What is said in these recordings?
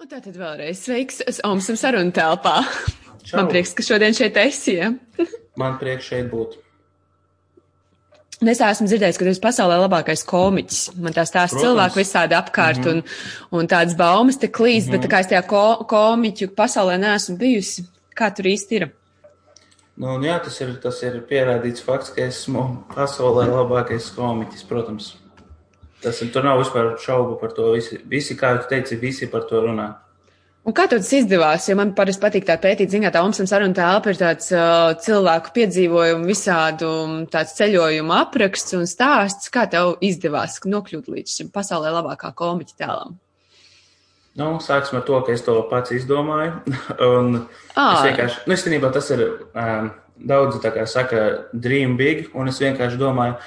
Un tātad vēlreiz sveiks Omsam sarunu telpā. Čau. Man prieks, ka šodien šeit esi. Ja? Man prieks šeit būt. Es esmu dzirdējis, ka tu esi pasaulē labākais komiķis. Man tā stāsta Protams. cilvēki visādi apkārt, mm -hmm. un, un tādas baumas te klīst, mm -hmm. bet tā kā es tajā ko, komiķu pasaulē neesmu bijusi, kā tur īsti ir? Nu, jā, tas ir, tas ir pierādīts fakts, ka esmu pasaulē labākais komiķis, protams. Tas tur nav vispār šaubu par to. Visi, visi kā tu teici, visi par to runā. Un kā tev tas izdevās? Jo man parasti patīk tā pētīt, zināt, tā Omsam saruna telpa ir tāds uh, cilvēku piedzīvojumu, visādu um, tāds ceļojumu apraksts un stāsts. Kā tev izdevās nokļūt līdz šim pasaulē labākā komiķa tēlam? Nu, sāksim ar to, ka es to pats izdomāju. un Ā. es vienkārši, nu, īstenībā tas ir um, daudzi tā kā saka, dream big, un es vienkārši domāju,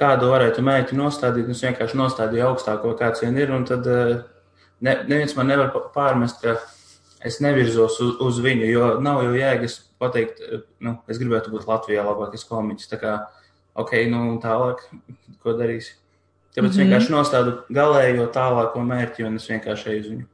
kādu varētu mēģināt nostādīt. un Es vienkārši nostādīju augstāko, kāds vien ir, tad uh, ne, neviens man nevar pārmest, ka es nevirzos uz, uz viņu, jo nav jau jēgas pateikt, eh, nu, es gribētu būt Latvijā labākais komiķis. Tā kā, ok, nu, tālāk, ko darīsi? Tāpēc mm. -hmm. vienkārši nostādu galējo tālāko mērķi, un es vienkārši eju uz viņu.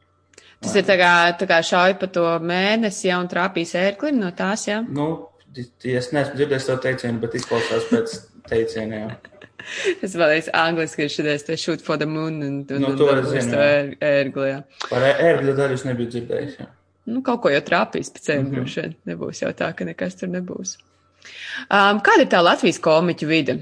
Tas ir tā kā, tā kā šauj pa to mēnesi, ja un trāpīs ērklim no tās, jā. Nu, t- es neesmu dzirdējis to teicienu, bet izklausās pēc teiciena. Es vēlreiz angliski ir šodien te shoot for the moon un, un, Nu, un to es dabūs zinu, ēr- ērgli, jā. Par ērgļu daļu es nebiju dzirdējis. Jā. Nu, kaut ko jau trāpīs pēc ceļiem, Mhm. droši vien. Nebūs jau tā, ka nekas tur nebūs. Um, kāda ir tā Latvijas komiķu vide?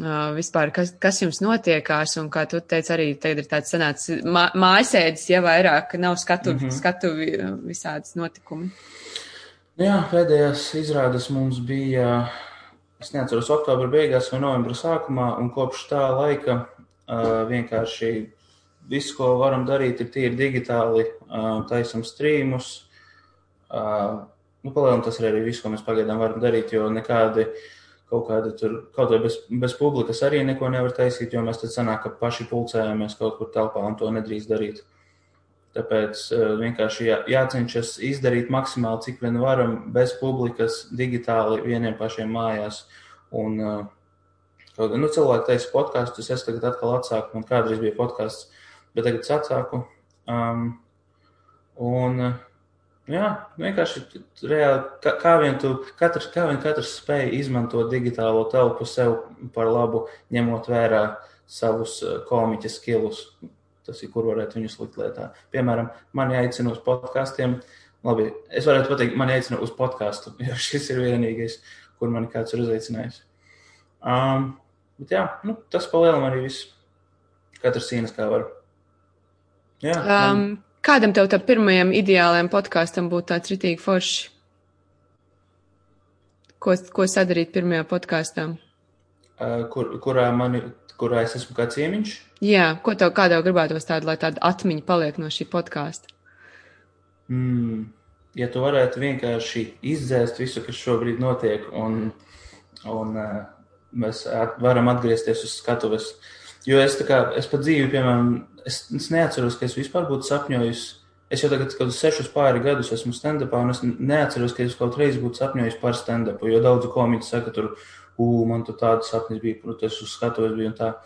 Uh, vispār, kas, kas jums notiekās, un kā tu teici, arī tagad ir tāds sanācis mā, mājasēdis, ja vairāk nav skatu, mm. -hmm. skatu vi- visādas notikumi. Jā, pēdējās izrādes mums bija, es neatceros, oktobra beigās vai novembra sākumā, un kopš tā laika uh, vienkārši viss, ko varam darīt, ir tīri digitāli, uh, taisam streamus. Uh, nu, palielināt tas ir arī viss, ko mēs pagaidām varam darīt, jo nekādi kaut kādi tur, kaut vai bez, bez publikas arī neko nevar taisīt, jo mēs tad sanāk, ka paši pulcējamies kaut kur telpā un to nedrīkst darīt. Tāpēc uh, vienkārši jā, jācenšas izdarīt maksimāli, cik vien varam, bez publikas, digitāli, vieniem pašiem mājās. Un, kā- nu, cilvēki teica, podkāstus, es tagad atkal atsāku, man kādreiz bija podkāsts, bet tagad es atsāku. Um, un, jā, vienkārši reāli, kā, kā vien tu, katrs, kā vien katrs spēj izmantot digitālo telpu sev par labu, ņemot vērā savus uh, komiķa skilus. Tas ir, kur varētu viņus likt lietā. Piemēram, mani aicina uz podkāstiem. Labi, es varētu pateikt, mani aicina uz podkāstu, jo šis ir vienīgais, kur mani kāds ir uzaicinājis. Um, bet jā, nu, tas palielinām arī viss. Katrs cīnās kā var. Jā, man, Um, kādam tev tam pirmajam ideālajam podkāstam būtu tāds ritīgi forši? Ko, ko sadarīt pirmajā podkāstā? uh, kur, kurā, mani, kurā es esmu kā ciemiņš. Jā, ko tev kādā gribētos tādu, lai tāda atmiņa paliek no šī podkāsta? Mm, ja tu varētu vienkārši izdzēst visu, kas šobrīd notiek, un, un uh, mēs at, varam atgriezties uz skatuves. Jo es, kā, es pat dzīvi, piemēram, es, es neatceros, ka es vispār būtu sapņojis. Es jau tagad, kad sešus pāri gadus esmu stand-upā, un es neatceros, ka es kaut reiz būtu sapņojis par stand-upu. Jo daudzi komiķi saka, tur, ū, man tur tādas sapnis bija, protams, uz skatuves bija un tā.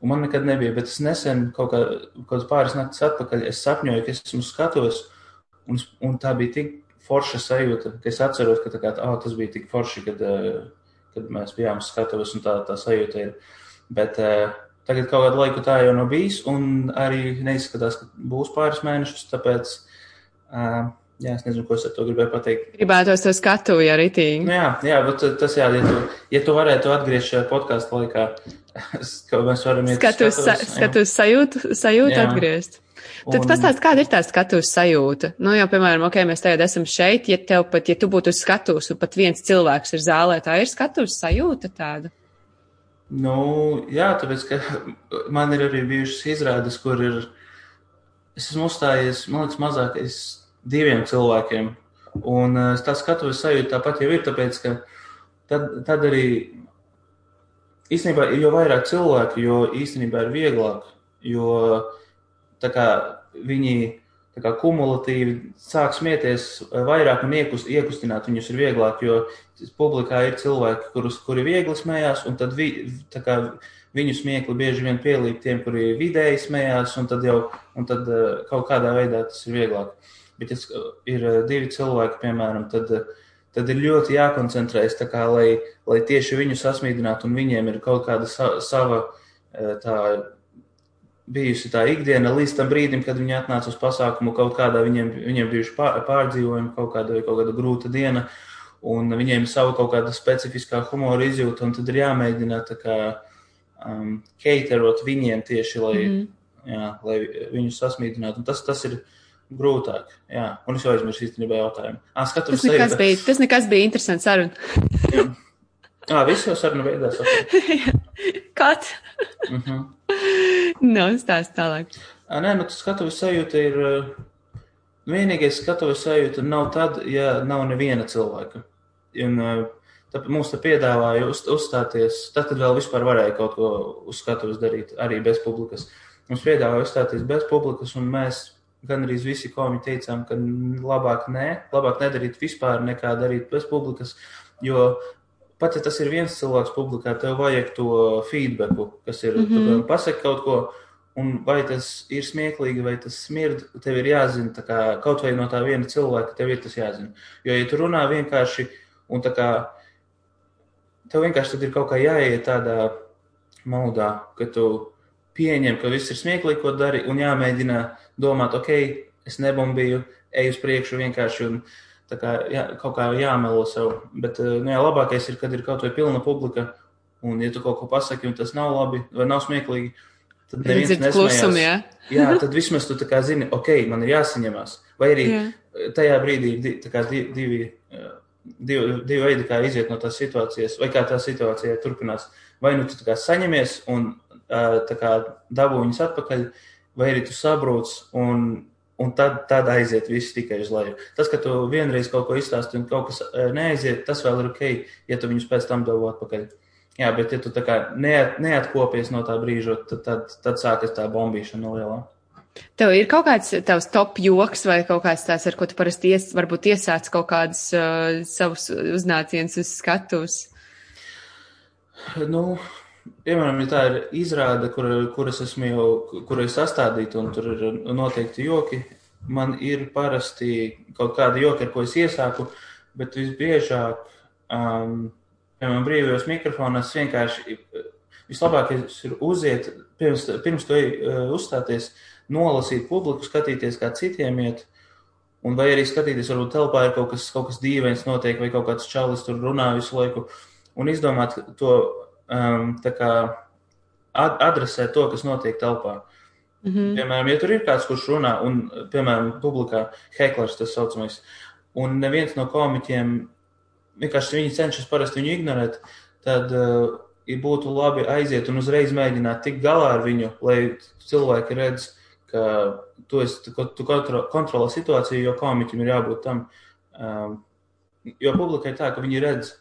Un man nekad nebija, bet es nesen, kaut, kā, kaut pāris naktis atpakaļ, es sapņoju, ka es esmu uz skatuves, un, un tā bija tik forša sajūta, ka es atceros, ka kā, oh, tas bija tik forši, kad, kad mēs bijām uz skatuves, un tā, tā sajūta ir. Bet tagad kaut kādu laiku tā jau nav bijis, un arī neizskatās, ka būs pāris mēnešus, tāpēc, uh, jā, es nezinu, ko es ar to gribēju pateikt. Gribētos to skatu, ja ritīgi. Nu, jā, jā, bet tas jā, ja tu, ja tu varētu atgriezt šajā podkāstu laikā, ka mēs varam iet uz Skatus, sa, skatus sajūtu, sajūtu Jā. atgriezt. Tad Un- pastāst, kāda ir tā skatuves sajūta? Nu, jau, piemēram, ok, mēs tagad esam šeit, ja tev pat, ja tu būtu uz skatuves un pat viens cilvēks ir zālē, tā ir skatuves sajūta tāda. Nu, jā, tāpēc, ka man ir arī bijušas izrādes, kur ir. Es esmu uzstājies, man liekas, mazākais diviem cilvēkiem. Un eh, tā skatuves sajūta tāpat jau ir, tāpēc, ka tad, tad arī īstenībā, jo vairāk cilvēku, jo īstenībā ir vieglāk, jo kā viņi kā kumulatīvi sāk smieties vairāk un iekust, iekustināt viņus ir vieglāk, jo publikā ir cilvēki, kurus, kuri viegli smējās, un tad vi, kā viņu smiekli bieži vien pielīp tiem, kuri vidēji smējās, un tad jau un tad, uh, kaut kādā veidā tas ir vieglāk. Bet, ja ir uh, divi cilvēki, piemēram, tad, uh, tad ir ļoti jākoncentrējas, kā, lai, lai tieši viņu sasmīdinātu, un viņiem ir kaut kāda sa sava tā bijusi tā ikdiena līdz tam brīdim, kad viņi atnāca uz pasākumu, kaut kādā viņiem, viņiem bijuši pārdzīvojumi, kaut kāda kaut kāda grūta diena, un viņiem ir sava kaut kāda specifiskā humora izjūta, un tad ir jāmēģina kā um, keiterot viņiem tieši, lai, mm -hmm. jā, lai viņus sasmīdinātu. Un tas, tas ir grūtāk, jā. Un es jau aizmirsu īstenībā jautājumu. Ā, tas, nekas bija, tas nekas bija interesants saruna. Jā, viss jau saruna beigās. Kāds? Mm -hmm. Nav stāsts tālāk. Nē, nu, skatuves sajūta ir. Vienīgais skatuves sajūta nav tad, ja nav neviena cilvēka. Un, tā, mums te piedāvāja uz, uzstāties, tad, kad vēl vispār varēja kaut ko uz skatuves darīt, arī bez publikas. Mums piedāvāja uzstāties bez publikas, un mēs gan arī visi komi teicām, ka labāk nē, labāk nedarīt vispār nekā darīt bez publikas, jo pat ja tas ir viens cilvēks publikā, tev vajag to feedbacku, kas ir, mm -hmm. pasaki kaut ko, un vai tas ir smieklīgi, vai tas smird, tev ir jāzina, kā kaut vai no tā viena cilvēka, tev ir tas jāzina. Jo, ja tu runā vienkārši, un tā kā, tev vienkārši ir kaut kā jāiet tādā maldā, ka tu pieņem, ka viss ir smieklīgi, ko dari, un jāmēģina domāt, ok, es nebumbīju, eju uz priekšu vienkārši, un kā jā, kaut kā jāmelo sev. Bet eh, nu, jā, labākais ir, kad ir kaut vai pilna publika, un ja tu kaut ko pasaki, un tas nav labi vai nav smieklīgi, tad neviens nesmējās. Jā. jā, tad vismaz tu kā zini, ok, man ir jāsaņemās. Vai arī jā. tajā brīdī ir divi, divi, eh, divi, divi veidi, kā iziet no tās situācijas, vai kā tā situācija turpinās. Vai nu tu kā saņemies un eh, kā dabū viņus atpakaļ, vai arī tu sabrūc un un tad, tad aiziet viss tikai uz leju. Tas, ka tu vienreiz kaut ko izstāsti un kaut kas e, neaiziet, tas vēl ir ok, ja tu viņus pēc tam dabū atpakaļ. Jā, bet ja tu tā kā neat, neatkopies no tā brīža, tad, tad, tad sākas tā bombīšana lielā. Tev ir kaut kāds tavs top joks vai kaut kāds tās, ar ko tu parasti ies, varbūt iesāc kaut kādus uh, savus uznācienus uz skatuves? Nu, piemēram, ja tā ir izrāde, kur, kuras esmu jau, kur ir sastādīta un tur ir noteikti joki, man ir parasti kaut kādi joki, ar ko es iesāku, bet visbiežāk, um, piemēram, brīvajos mikrofonos vienkārši vislabākais ir uziet, pirms, pirms to uh, uzstāties, nolasīt publiku, skatīties, kā citiem iet. Un vai arī skatīties, varbūt telpā ir kaut kas, kaut kas dīvains notiek, vai kaut kāds čalis tur runā visu laiku, un izdomāt to um, adresē to, kas notiek telpā. Mm -hmm. Piemēram, ja tur ir kāds, kurš runā, un, piemēram, publikā heklers tas saucamais, un neviens no komiķiem vienkārši viņi cenšas parasti viņu ignorēt, tad uh, būtu labi aiziet un uzreiz mēģināt tikt galā ar viņu, lai cilvēki redz, ka tu, esi, tu kontro, kontrolē situāciju, jo komiķim ir jābūt tam. Um, jo publikai tā, ka viņi redz,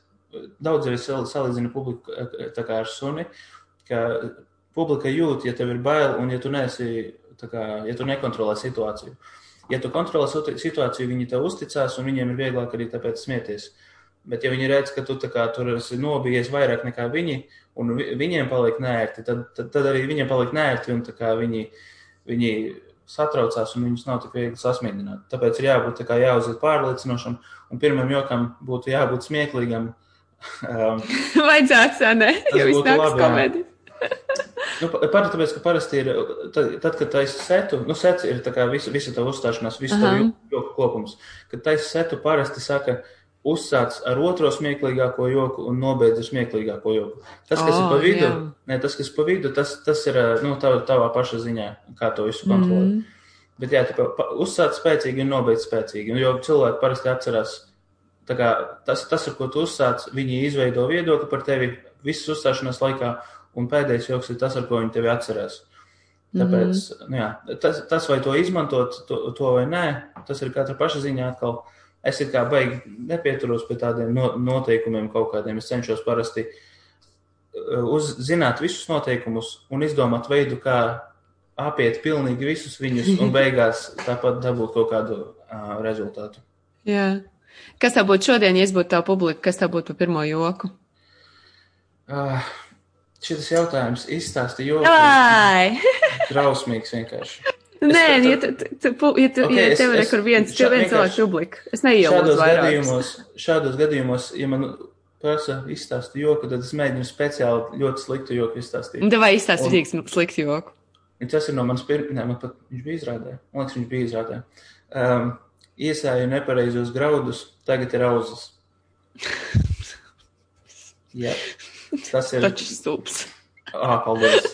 daudz arī salīdzina publiku ar suni, ka publika jūt, ja tev ir bail un ja tu, neesi, kā, ja tu nekontrolē situāciju. Ja tu kontrolē situāciju, viņi tev uzticās un viņiem ir vieglāk arī tāpēc smieties. Bet, ja viņi redz, ka tu kā, tur esi nobijies vairāk nekā viņi, un viņiem paliek nērti, tad, tad, tad arī viņiem paliek nērti, un kā, viņi, viņi satraucās, un viņus nav tik viegli sasmīdināt. Tāpēc ir jābūt kā, jāuzliek pārliecinošam, un pirmam jokam būtu jābūt smieklīgam, Um, Vajadzētu, ne? Jo viss nāks komēdijas. nu, Parasti tāpēc, ka parasti ir, tad, tad kad taisa setu, nu, sets ir tā kā visa, visa tā uzstāšanās, visu -huh. joku kopums. Kad taisa setu, parasti saka, uzsāc ar otro smieklīgāko joku un nobeidz ar smieklīgāko joku. Tas, kas oh, ir pa vidu, jā. ne, tas, kas pa vidu, tas, tas ir, nu, tavā, tavā paša ziņā, kā to visu kontrolēt. Mm. Bet, jā, tu uzsāc spēcīgi un nobeidz spēcīgi, jo cilvēki parasti atcerās tas, tas, ar ko tu uzsāc, viņi izveido viedokli par tevi visas uzstāšanās laikā, un pēdējais joks ir tas, ar ko viņi tevi atcerēs. Tāpēc, mm -hmm. nu, jā, tas, tas, vai to izmantot, to, to vai nē, tas ir katra paša ziņā atkal. Es kā baigi nepieturos pie tādiem no, noteikumiem kaut kādiem. Es cenšos parasti uh, uzzināt visus noteikumus un izdomāt veidu, kā apiet pilnīgi visus viņus un beigās tāpat dabūt kaut kādu uh, rezultātu. Jā. Yeah. Kas tev būtu šodien, ja es būtu tā publika, kas tev būtu par pirmo joku? Uh, šis jautājums izstāsta joku. Drausmīgs vienkārši. Nē, Es- ja, tu, tu, tu, ja, tu, Ok, ja tev ir kur viens, tev viens cilvēks publika. Es neieilūdzu Šādos vairāk. gadījumos, šādos gadījumos, ja man prasa izstāstu joku, tad es mēģinu speciāli ļoti sliktu joku izstāstīt. Un tev vai izstāst Un- rīks slikti joku? Tas ir no manas pirmās, ne, man pat viņš bija izrādē. Man liekas, viņš bija izrādē. Um, iesāju nepareizos graudus, tagad ir auzas. Jā, tas ir. Taču stulbs. Ah, paldies.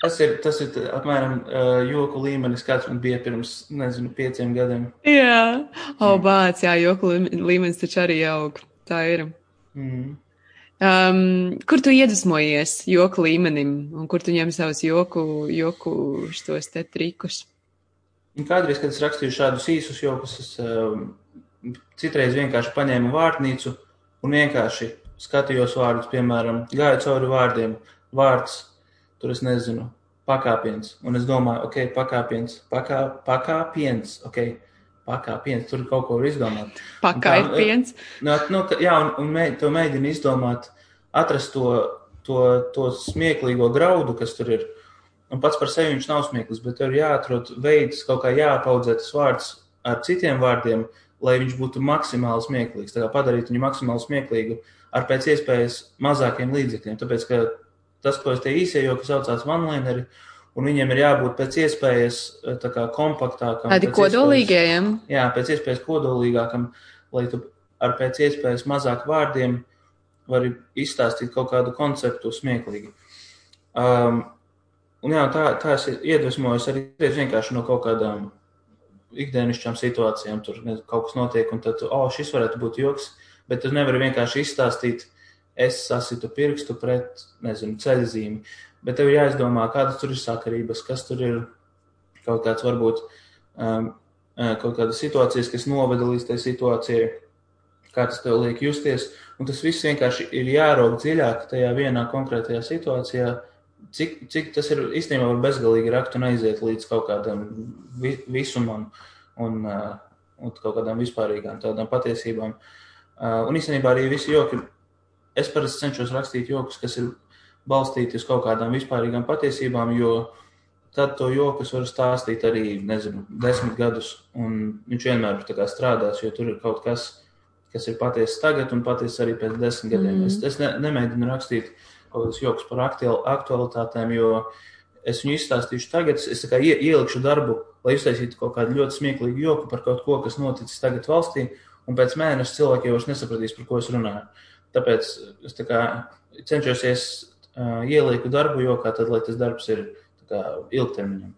Tas ir, tas ir apmēram uh, joku līmenis, kāds man bija pirms, nezinu, pieciem gadiem. Jā, o, bāc, jā, joku līme- līmenis taču arī aug. Tā ir. Mm. Um, kur tu iedvesmojies joku līmenim un kur tu ņem savus joku, joku šos te trikus? Kādreiz, kad es rakstīju šādus īsus jokus, es um, citreiz vienkārši paņēmu vārnīcu un vienkārši skatījos vārdus, piemēram, gāju cauri vārdiem. Vārds, tur es nezinu, pakāpiens. Un es domāju, ok, pakāpiens, pakā, pakāpiens, ok, pakāpiens, tur kaut ko var izdomāt. Pakaipiens. Nu, nu, jā, un, un mē, to mēģina izdomāt, atrast to, to, to smieklīgo graudu, kas tur ir. Un pats par sevi viņš nav smieklīgs, bet ir jāatrod veids, kaut kā jāpaudzē tas vārds ar citiem vārdiem, lai viņš būtu maksimāli smieklīgs. Tā kā padarīt viņu maksimāli smieklīgu ar pēc iespējas mazākiem līdzekļiem. Tāpēc, ka tas, ko es te īsie joki saucās vanlineri, un viņiem ir jābūt pēc iespējas eh, tā kā kompaktākam. Tādi kodolīgajiem. Jā, pēc iespējas kodolīgākam, lai tu ar pēc iespējas mazāk vārdiem vari izstāstīt kaut kādu konceptu smieklīgi. Um, un jā, tā, tā es iedvesmojos arī vienkārši no kaut kādām ikdienišķām situācijām. Tur kaut kas notiek, un tad, oh, šis varētu būt joks, bet tu nevari vienkārši izstāstīt, es sasitu pirkstu pret, nezinu, ceļzīmi. Bet tev jāizdomā, kādas tur ir sakarības, kas tur ir kaut kāds varbūt um, eh, kaut kādas situācijas, kas noveda līdz tai situācijai, kā tas tev liek justies. Un tas viss vienkārši ir jāraug dziļāk tajā vienā konkrētajā situācijā, cik, cik tas ir īstenībā var bezgalīgi rakt un aiziet līdz kaut kādam vi, visumam un, uh, un kaut kādām vispārīgām tādām patiesībām. Uh, un īstenībā arī visi joki, es parasti cenšos rakstīt jokus, kas ir balstīti uz kaut kādām vispārīgām patiesībām, jo tad to joku es varu stāstīt arī, nezinu, desmit gadus, un viņš vienmēr tā kā strādās, jo tur ir kaut kas, kas ir patiesa tagad un patiesa arī pēc desmit gadiem. Mm. Es, es ne, nemēģinu rakstīt kaut kādus joks par aktual, aktualitātēm, jo es viņu izstāstīšu tagad, es, es kā ie, ielikšu darbu, lai uztaisītu kaut kādu ļoti smieklīgu joku par kaut ko, kas noticis tagad valstī, un pēc mēneša cilvēki jau vairs nesapratīs, par ko es runāju. Tāpēc es tā kā cenšos uh, ielieku darbu jokā, tad, lai tas darbs ir kā ilgtermiņam.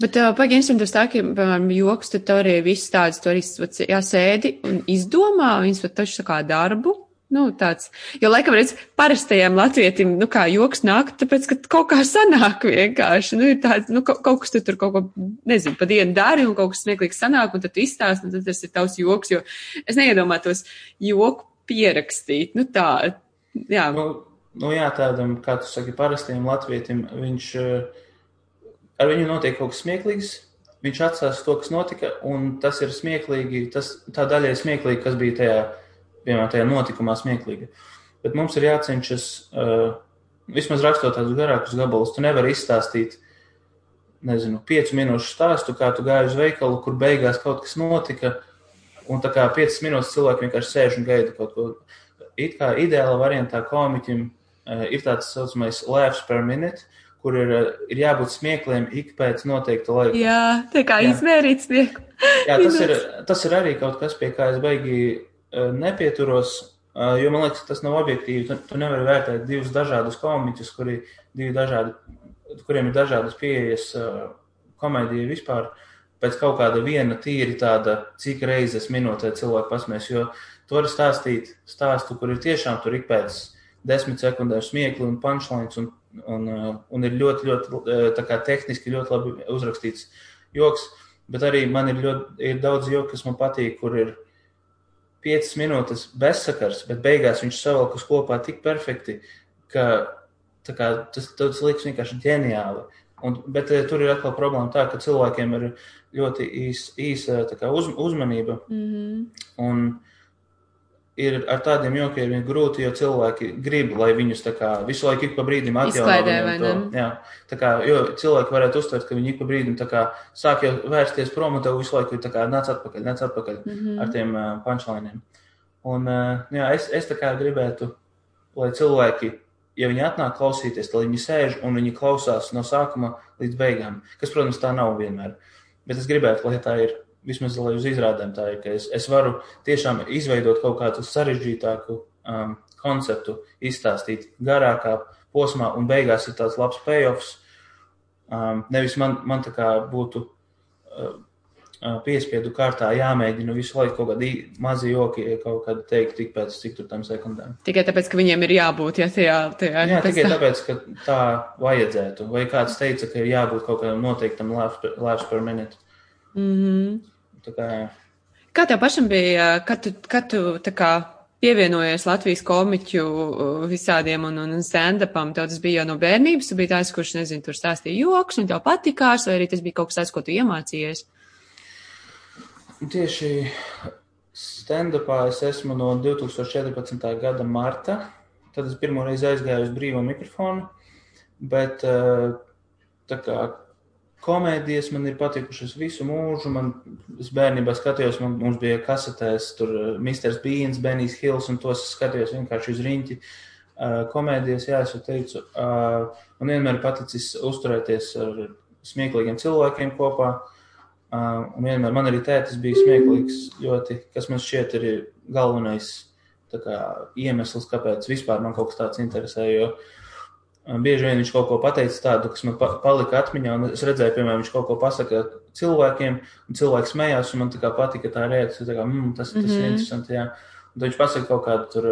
Bet, uh, pagaidi, instrumentus tā, ka, piemēram, joks, tad tev arī viss tāds, tu arī jāsēdi un izdomā, viņas pat taču tā kā darbu. Nu, tāds, jo, laikam, redz, parastajam latvietim, nu, kā joks nāk, tāpēc, ka kaut kā sanāk vienkārši, nu, ir tāds, nu, kaut, kaut kas tu tur kaut ko, nezinu, pa dienu dari un kaut kas smieklīgs sanāk, un tad tu izstāst, un tad tas ir tavs joks, jo es neiedomātos joku pierakstīt, nu, tā, jā. Nu, nu jā, tādam, kā tu saki, parastajam latvietim, viņš uh, ar viņu notiek kaut kas smieklīgs. Viņš atstās to, kas notika, un tas ir smieklīgi. Tas, tā daļa ir smieklīga, kas bija tajā, piemēram, tajā notikumā smieklīga. Bet mums ir jācenšas, uh, vismaz rakstot tādus garākus gabalus, tu nevari izstāstīt, nezinu, piecu minūšu stāstu, kā tu gāji uz veikalu, kur beigās kaut kas notika, un tā kā piecas minūtes cilvēki vienkārši sēž un gaida kaut ko. It kā ideāla variantā komiķim uh, ir tāds saucamais laughs per minute, kur ir, ir jābūt smiekliem ik pēc noteikta laika. Jā, tā kā izmērīt smieku. Jā, tas ir, tas ir arī kaut kas, pie kā es beigi uh, nepieturos, uh, jo man liekas, tas nav objektīvi. Tu, tu nevari vērtēt divus dažādus komiķus, kuri, divi dažādi, kuriem ir dažādas pieejas uh, komēdijai vispār. Pēc kaut kāda viena tīri tāda, cik reizes minūtē cilvēku pasmēs, jo tu vari stāstīt stāstu, kur ir tiešām tur ik pēc desmit sekundēm smiekli un punchlines un, un, uh, un ir ļoti, ļoti uh, kā tehniski ļoti labi uzrakstīts joks. Bet arī man ir ļoti ir daudz joku, kas man patīk, kur ir 5 minūtes bezsakars, bet beigās viņš savalkas kopā tik perfekti, ka kā, tas, tas liekas vienkārši ģeniāli. Un, bet eh, tur ir atkal problēma tā, ka cilvēkiem ir ļoti īs, īsa kā uz, uzmanība. Mm -hmm. Un ir ar tādiem jokiem ir grūti, jo cilvēki grib, lai viņus kā visu laiku ik pa brīdim atjauno. Tā kā, jo cilvēki varētu uztvert, ka viņi ik pa brīdim kā sāk jau vērsties prom un tev visu laiku ir nāc atpakaļ, nāc atpakaļ mm -hmm. ar tiem uh, punchliniem. Un, uh, jā, es, es tā kā gribētu, lai cilvēki, ja viņi atnāk klausīties, tad viņi sēž un viņi klausās no sākuma līdz beigām, kas, protams, tā nav vienmēr. Bet es gribētu, lai tā ir vismaz lai uz izrādēm tā ir, ka es, es varu tiešām izveidot kaut kādu sarežģītāku um, konceptu, izstāstīt garākā posmā, un beigās ir tāds labs payoffs. Um, nevis man, man tā kā būtu uh, uh piespiedu kārtā jāmēģina visu laiku kaut kādi mazi joki kaut kādi teikt tik pēc cik tur tam sekundēm. Tikai tāpēc, ka viņiem ir jābūt, ja tajā, tajā. Jā, tikai tā. tāpēc, ka tā vajadzētu. Vai kāds teica, ka ir jābūt kaut kādam noteiktam laughs per minute. Mm -hmm. Kā, kā tev pašam bija, kad tu, kad tu kā pievienojies Latvijas komiķu uh, visādiem un, un stand-upam, tev tas bija jau no bērnības, tu biji tās, kurš, nezinu, tur stāstīja joks un tev patikās, vai arī tas bija kaut kas tāds, ko tu iemācījies? Tieši stand-upā es esmu no 2014. gada marta, tad es pirmo reizi aizgāju uz brīvo mikrofonu, bet uh, tā kā Komēdijas man ir patikušas visu mūžu. Man, es bērnībā skatījos, man, mums bija kasetēs, tur uh, Mr. Beans, Benijs Hills, un tos skatījos vienkārši uz riņķi. Uh, komēdijas, jā, es jau teicu, uh, man vienmēr paticis uzturēties ar smieklīgiem cilvēkiem kopā. Uh, un vienmēr man arī tētis bija smieklīgs ļoti, kas man šķiet ir galvenais kā, iemesls, kāpēc vispār man kaut kas tāds interesē. Jo, uh, Bieži vien viņš kaut ko pateica tādu, kas man palika atmiņā, un es redzēju, piemēram, viņš kaut ko pasaka cilvēkiem, un cilvēks smējās, un man tā kā patika tā reakcija, tā kā, mm, tas, tas mm -hmm. ir interesanti, jā. Un tad viņš pasaka kaut kādu tur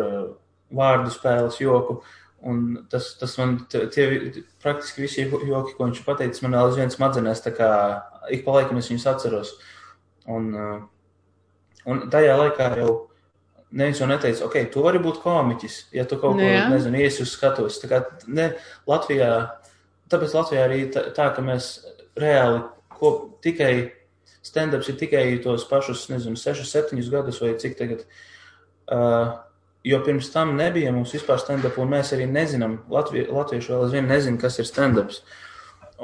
vārdu spēles joku, un tas, tas man, tie praktiski visi joki, ko viņš pateica, man vēl aizvien smadzenēs, tā kā ik pa laikam es viņus atceros. Un, un tajā laikā jau neviens jau neteica, ok, tu vari būt komiķis, ja tu kaut nu, ko, jā. nezinu, iesi uz skatuves. Tā kā ne, Latvijā, tāpēc Latvijā arī tā, tā ka mēs reāli ko, tikai stand-ups ir tikai tos pašus, nezinu, 6, 7 gadus vai cik tagad. Uh, jo pirms tam nebija mums vispār stand-up, un mēs arī nezinām, Latvi, latvieši vēl aizvien nezina, kas ir stand-ups.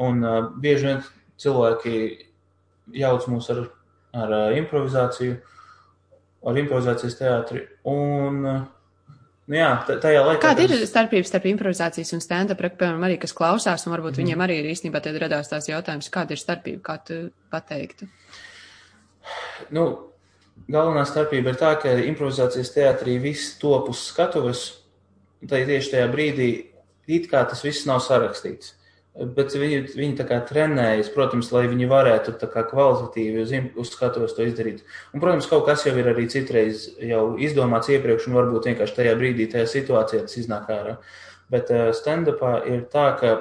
Un uh, bieži vien cilvēki jauc mūs ar, ar uh, improvizāciju. Uh, ar improvizācijas teātri. Un, nu jā, tajā laikā. Kāda ir starpība starp improvizācijas un stand-up, piemēram, arī kas klausās, un varbūt mm. viņiem arī ir īstenībā tad radās tās jautājums, kāda ir starpība, kā tu pateiktu? Nu, galvenā starpība ir tā, ka improvizācijas teātrī viss top uz skatuves, tad tieši tajā brīdī it kā tas viss nav sarakstīts. Bet viņi, viņi tā kā trenējas, protams, lai viņi varētu tā kā kvalitatīvi uz, uz skatuves to izdarīt. Un, protams, kaut kas jau ir arī citreiz jau izdomāts iepriekš, un varbūt vienkārši tajā brīdī, tajā situācijā tas iznāk ārā. Bet uh, stand-upā ir tā, ka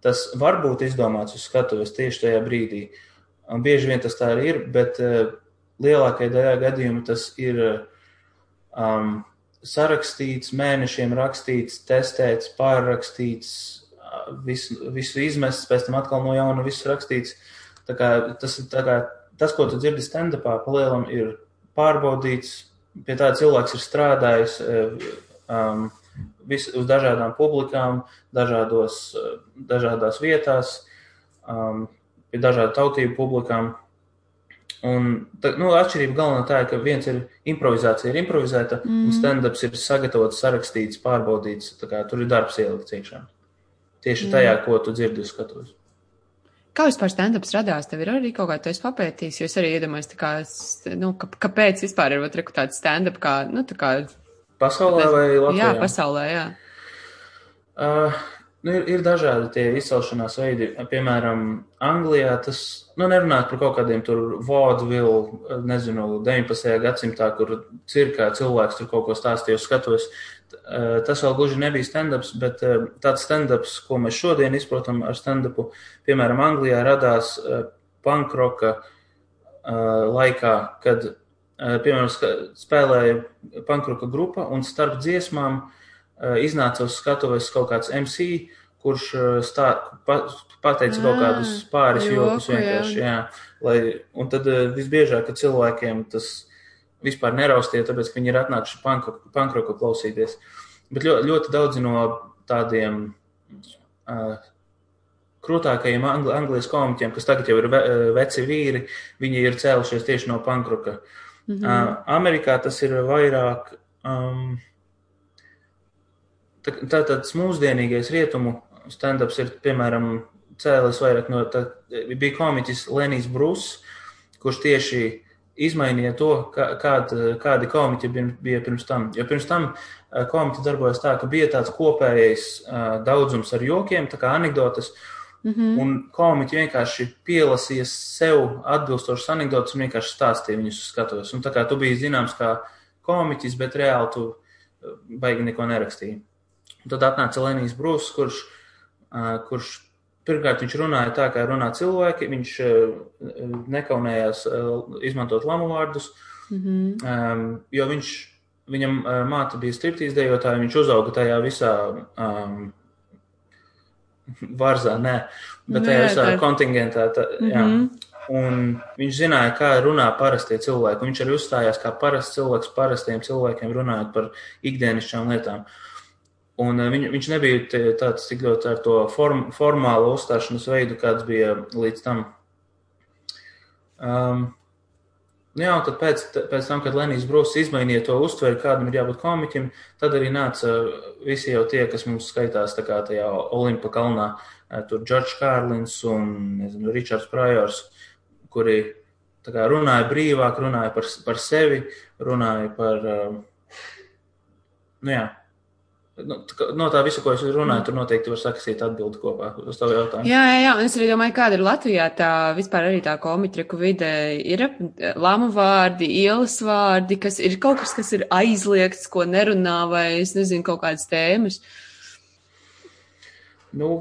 tas var būt izdomāts uz skatuves tieši tajā brīdī. Un bieži vien tas tā arī ir, bet uh, lielākajā daļā gadījumu tas ir um, sarakstīts, mēnešiem rakstīts, testēts, pārrakstīts visu, visu izmests, pēc tam atkal no jauna viss rakstīts. Tā kā, tas, tā kā, tas, ko tu dzirdi stand-upā, palielam ir pārbaudīts, pie tā cilvēks ir strādājis um, vis, uz dažādām publikām, dažādos, dažādās vietās, um, pie dažādu tautību publikām. Un tā, nu, atšķirība galvenā tā ir, ka viens ir improvizācija, ir improvizēta, mm. un stand-ups ir sagatavots, sarakstīts, pārbaudīts. Kā, tur ir darbs ielikts iekšā. Tieši tajā, ko tu dzirdi uz skatuves. Kā vispār stand-ups radās? Tev ir arī kaut kā esi papētījis, jo es arī iedomājos, kā, nu, ka, kāpēc vispār ir otru tāds stand-up, kā, nu, tā kā. Pasaulē vai Latvijā? Jā, pasaulē, jā. Uh, nu, ir, ir dažādi tie izcelšanās veidi. Piemēram, Anglijā tas, nu, nerunāt par kaut kādiem tur vaudvilu, nezinu, 19. gadsimtā, kur cirkā cilvēks tur kaut ko stāstīja uz skatuves. Eh, tas vēl gluži nebija stand-ups, bet eh, tāds stand-ups, ko mēs šodien izprotam ar stand-upu, piemēram, Anglijā radās eh, pankroka laikā, kad, piemēram, spēlēja pankroka grupa un starp dziesmām iznāca uz skatuves kaut kāds MC, kurš stā, pa, pateica kaut kādus pāris jokus vienkārši, jā. jā lai, un tad visbiežāk, ka cilvēkiem tas vispār neraustie, tāpēc, ka viņi ir atnākuši pankroku klausīties. Bet ļoti, ļoti daudzi no tādiem uh, krūtākajiem angli, anglijas komiķiem, kas tagad jau ir ve, veci vīri, viņi ir cēlušies tieši no pankroka. Mm -hmm. uh, Amerikā tas ir vairāk. Um, tā, tāds mūsdienīgais rietumu stand-ups ir, piemēram, cēlis vairāk no tā, bija komiķis Lenijs Brūss, kurš tieši izmainīja to, kā, kād, kādi komiķi bija pirms tam. Jo pirms tam komiķi darbojas tā, ka bija tāds kopējais daudzums ar jokiem, tā kā anekdotas, mm -hmm. un komiķi vienkārši pielasīja sev atbilstošas anekdotas un vienkārši stāstīja viņus uz skatuves. Un tā kā tu biji zināms kā komiķis, bet reāli tu baigi neko nerakstīji. Un tad atnāca Lenijs Brūss, kurš, kurš Pirmkārt, viņš runāja tā, kā runā cilvēki. Viņš nekaunējās izmantot lamu vārdus, mm -hmm. um, jo viņš, viņam māte bija striptīs dejotāja, viņš uzauga tajā visā um, varzā, nē, bet tajā visā tā... kontingentā. Tā, mm -hmm. Un viņš zināja, kā runā parastie cilvēki. Viņš arī uzstājās kā parasts cilvēks parastiem cilvēkiem runājot par ikdienišķām lietām. Uh, Un eh, viņ, viņš nebija tāds tik ļoti ar to form, formālu uzstāšanās veidu, kāds bija līdz tam. Um, nu jā, tad pēc, pēc tam, kad Lenijs Brūss izmainīja to uztveri, kādam ir jābūt komiķim, tad arī nāca visi jau tie, kas mums skaitās tā kā tajā Olimpa kalnā, eh, tur Džordžs Kārlins un, nezinu, Ričards Prajors, kuri kā runāja brīvāk, runāja par, par sevi, runāja par, um, nu jā, Nu, no tā visa, ko es runāju, tur noteikti var sakasīt atbildi kopā uz tavu jautājumu. Jā, jā, jā, un es arī domāju, kāda ir Latvijā tā vispār arī tā komitriku vide. Ir lāmu vārdi, ielas vārdi, kas ir kaut kas, kas ir aizliegts, ko nerunā, vai es nezinu, kaut kādas tēmas. Nu,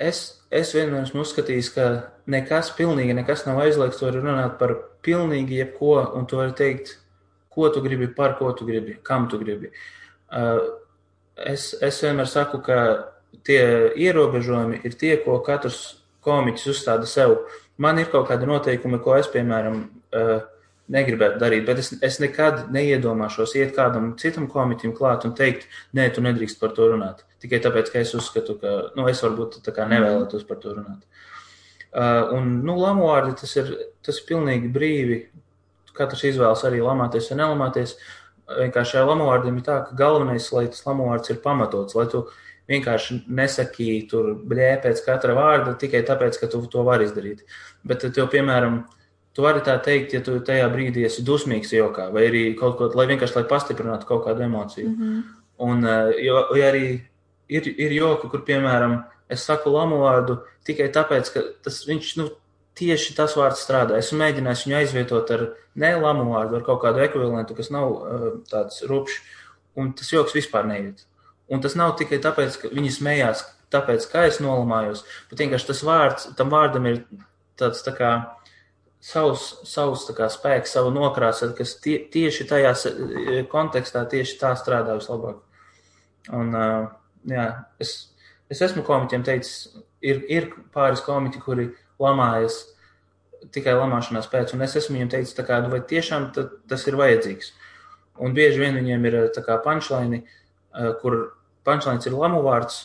es, es vienmēr esmu uzskatījis, ka nekas pilnīgi nekas nav aizliegts. Tu vari runāt par pilnīgi jebko, un tu vari teikt, ko tu gribi, par ko tu gribi, kam tu gribi. Uh, Eh, es, es vienmēr saku, ka tie ierobežojumi ir tie, ko katrs komiķis uzstāda sev. Man ir kaut kādi noteikumi, ko es, piemēram, eh, negribētu darīt, bet es, es nekad neiedomāšos iet kādam citam komiķim klāt un teikt, nē, tu nedrīkst par to runāt. Tikai tāpēc, ka es uzskatu, ka nu, es varbūt tā kā nevēlētos par to runāt. Uh, un, nu, lamuārdi tas ir, tas ir pilnīgi brīvi. Katrs izvēlas arī lamāties vai nelamāties vienkārši šajā lamuvārdim ir tā, ka galvenais, lai tas lamuvārds ir pamatots, lai tu vienkārši nesaki tur bļē pēc katra vārda tikai tāpēc, ka tu to vari izdarīt. Bet tev, piemēram, tu vari tā teikt, ja tu tajā brīdī esi dusmīgs jokā, vai arī kaut ko, lai vienkārši lai pastiprinātu kaut kādu emociju. Mm -hmm. Un, eh, jo, ja arī ir, ir joki, kur, piemēram, es saku lamu vārdu tikai tāpēc, ka tas viņš, nu, tieši tas vārds strādā. Esmu mēģinājis viņu aizvietot ar nelamu vārdu, ar kaut kādu ekvivalentu, kas nav uh, tāds rupšs, un tas joks vispār neiet. Un tas nav tikai tāpēc, ka viņi smējās, tāpēc, ka es nolamājos, bet vienkārši tas vārds, tam vārdam ir tāds tā kā savs, savs tā kā spēks, savu nokrāsa, kas tie, tieši tajā kontekstā tieši tā strādā vislabāk. Un, uh, jā, es, es esmu komiķiem teicis, ir, ir pāris komiķi, kuri lamājas tikai lamāšanās pēc. Un es esmu viņiem teicis, kā, nu, vai tiešām tas ir vajadzīgs. Un bieži vien viņiem ir punčlaini, kur punčlains ir lamu vārds,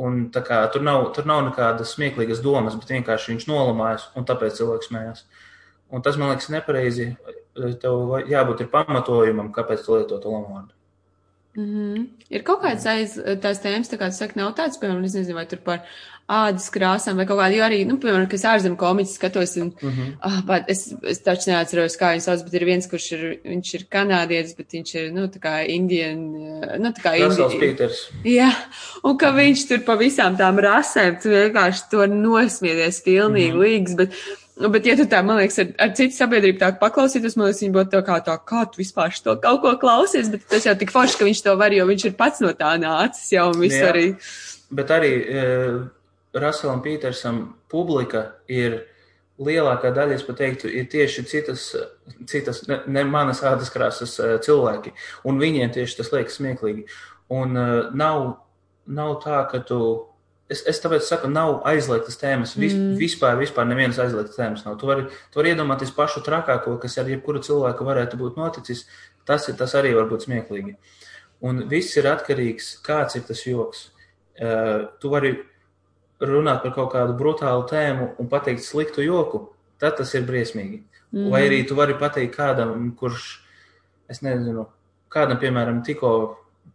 un kā, tur, nav, tur nav nekādas smieklīgas domas, bet vienkārši viņš nolamājas, un tāpēc cilvēks smējās. Un tas man liekas nepareizi. Tev jābūt pamatojumam, kāpēc tu lieto to lamu vārdu. Mm -hmm. Ir kaut kādas aiz tās tēmas, tā kā tu saki, nav tāds, piemēram, es nezinu, vai tur par ādas krāsām vai kaut kādu, jo arī, nu, piemēram, kas ārzem komiķis skatos, un, mm -hmm. ah, bet es, es taču neatceros, kā viņas sauc, bet ir viens, kurš ir, viņš ir kanādietis, bet viņš ir, nu, tā kā indian, nu, tā kā indian. Jā, un ka viņš tur pa visām tām rasēm, tu vienkārši to nosmiedies pilnīgi mm -hmm. līgs, bet, Bet, ja tu tā, man liekas, ar, ar citu sabiedrību tā paklausītos, man liekas, viņi būtu tā kā tā, kā tu vispār to kaut ko klausies, bet tas jau tik forši, ka viņš to var, jo viņš ir pats no tā nācis jau un visu Jā. arī. Bet arī uh, Raselam Pītersam publika ir lielākā daļa, es pat teiktu, ir tieši citas, citas ne, ne manas ādas krāsas uh, cilvēki, un viņiem tieši tas liekas smieklīgi. Un uh, nav, nav tā, ka tu Es, es tāpēc saku, nav aizliegtas tēmas. Vis, mm. Vispār, vispār nevienas aizliegtas tēmas nav. Tu vari, tu vari iedomāties pašu trakāko, kas ar jebkuru cilvēku varētu būt noticis. Tas, ir, tas arī var būt smieklīgi. Un viss ir atkarīgs, kāds ir tas joks. Uh, tu vari runāt par kaut kādu brutālu tēmu un pateikt sliktu joku, tad tas ir briesmīgi. Mm. Vai arī tu vari pateikt kādam, kurš, es nezinu, kādam, piemēram, tikko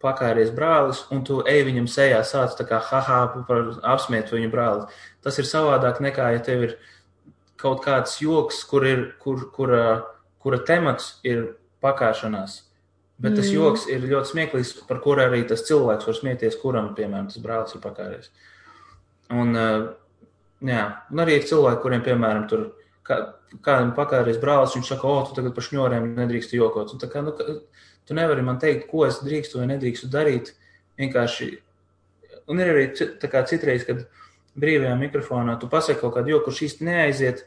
pakāries brālis, un tu ej viņam sejā, sāc tā kā haha, apsmiet viņu brāli. Tas ir savādāk nekā, ja tev ir kaut kāds joks, kur ir, kur, kura, kura temats ir pakāšanās. Bet tas mm. joks ir ļoti smieklīgs, par kuru arī tas cilvēks var smieties, kuram, piemēram, tas brālis ir pakāries. Un, jā, un arī ir cilvēki, kuriem, piemēram, tur kā, kādam pakāries brālis, viņš saka, o, tu tagad par šņoriem nedrīkst jokot. Un kā, nu, Tu nevari man teikt, ko es drīkstu vai nedrīkstu darīt. Vienkārši, un ir arī citreiz, kad brīvajā mikrofonā tu pasaki kaut kādu joku, kurš īsti neaiziet,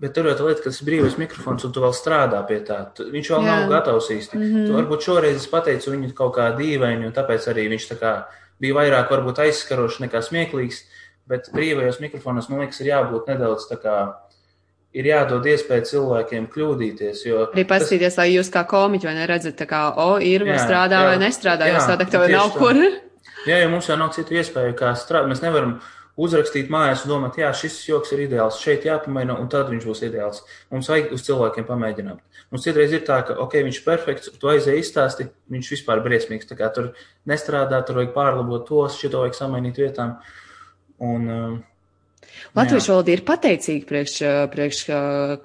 bet tur jau tā lieta, ka tas ir brīvais mikrofons, un tu vēl strādā pie tā. Tu, viņš vēl Jā. nav gatavs īsti. Mm -hmm. Tu varbūt šoreiz es pateicu viņu kaut kā dīvaini, un tāpēc arī viņš tā kā bija vairāk varbūt aizskarošs nekā smieklīgs, bet brīvajos mikrofonos, man liekas, ir jābūt nedaudz tā kā ir jādod iespēja cilvēkiem kļūdīties. Arī paskatīties, lai jūs kā komiķi vai neredzat, tā kā, o, ir vai strādā jā, vai nestrādā, jo sādāk tev nav kur. Jā, jo mums jau nav citu iespēju, kā strādāt. Mēs nevaram uzrakstīt mājās un domāt, jā, šis joks ir ideāls, šeit jāpamaina, un tad viņš būs ideāls. Mums vajag uz cilvēkiem pamēģināt. Mums citreiz ir tā, ka, ok, viņš ir perfekts, tu aizēji izstāsti, viņš vispār briesmīgs. Tā kā tur nestrādā, tur vajag pārlabot tos, šito vajag samainīt vietām. Un, uh, Latviešu valoda ir pateicīga priekš, priekš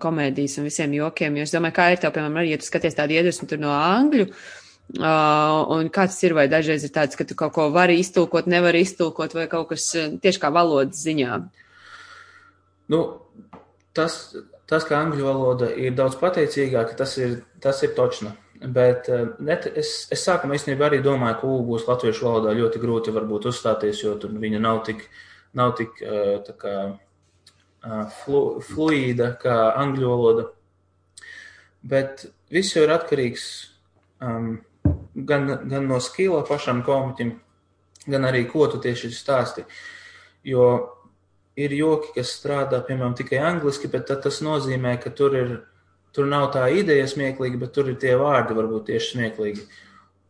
komēdijas un visiem jokiem, jo es domāju, kā ir tev, piemēram, arī, ja tu skaties tādu iedvesmu tur no angļu, uh, un kāds ir, vai dažreiz ir tāds, ka tu kaut ko vari iztulkot, nevari iztulkot, vai kaut kas tieši kā valodas ziņā. Nu, tas, tas, ka angļu valoda ir daudz pateicīgāka, tas ir, tas ir točna. Bet net, es, es sākumā īstenībā arī domāju, ka U būs latviešu valodā ļoti grūti varbūt uzstāties, jo tur viņa nav tik uh, nav tik kā, flu, fluīda kā angļu valoda. Bet viss jau ir atkarīgs um, gan, gan no skila pašam komiķim, gan arī ko tu tieši stāsti. Jo ir joki, kas strādā, piemēram, tikai angliski, bet tas nozīmē, ka tur ir, tur nav tā ideja smieklīga, bet tur ir tie vārdi varbūt tieši smieklīgi.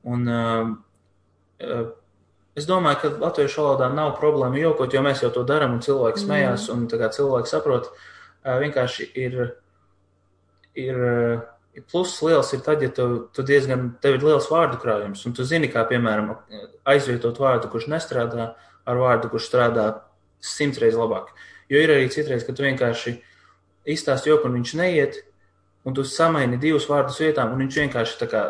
Un uh, uh, Es domāju, ka latviešu valodā nav problēma jokot, jo mēs jau to darām, un cilvēki smējās, un cilvēki saprot. Vienkārši ir, ir, ir pluss liels ir tad, ja tu, tu diezgan, tev ir liels vārdu krājums, un tu zini, kā, piemēram, aizvietot vārdu, kurš nestrādā, ar vārdu, kurš strādā simts reizes labāk. Jo ir arī citreiz, ka tu vienkārši izstāsti joku, un viņš neiet, un tu samaini divus vārdus vietām, un viņš vienkārši tā kā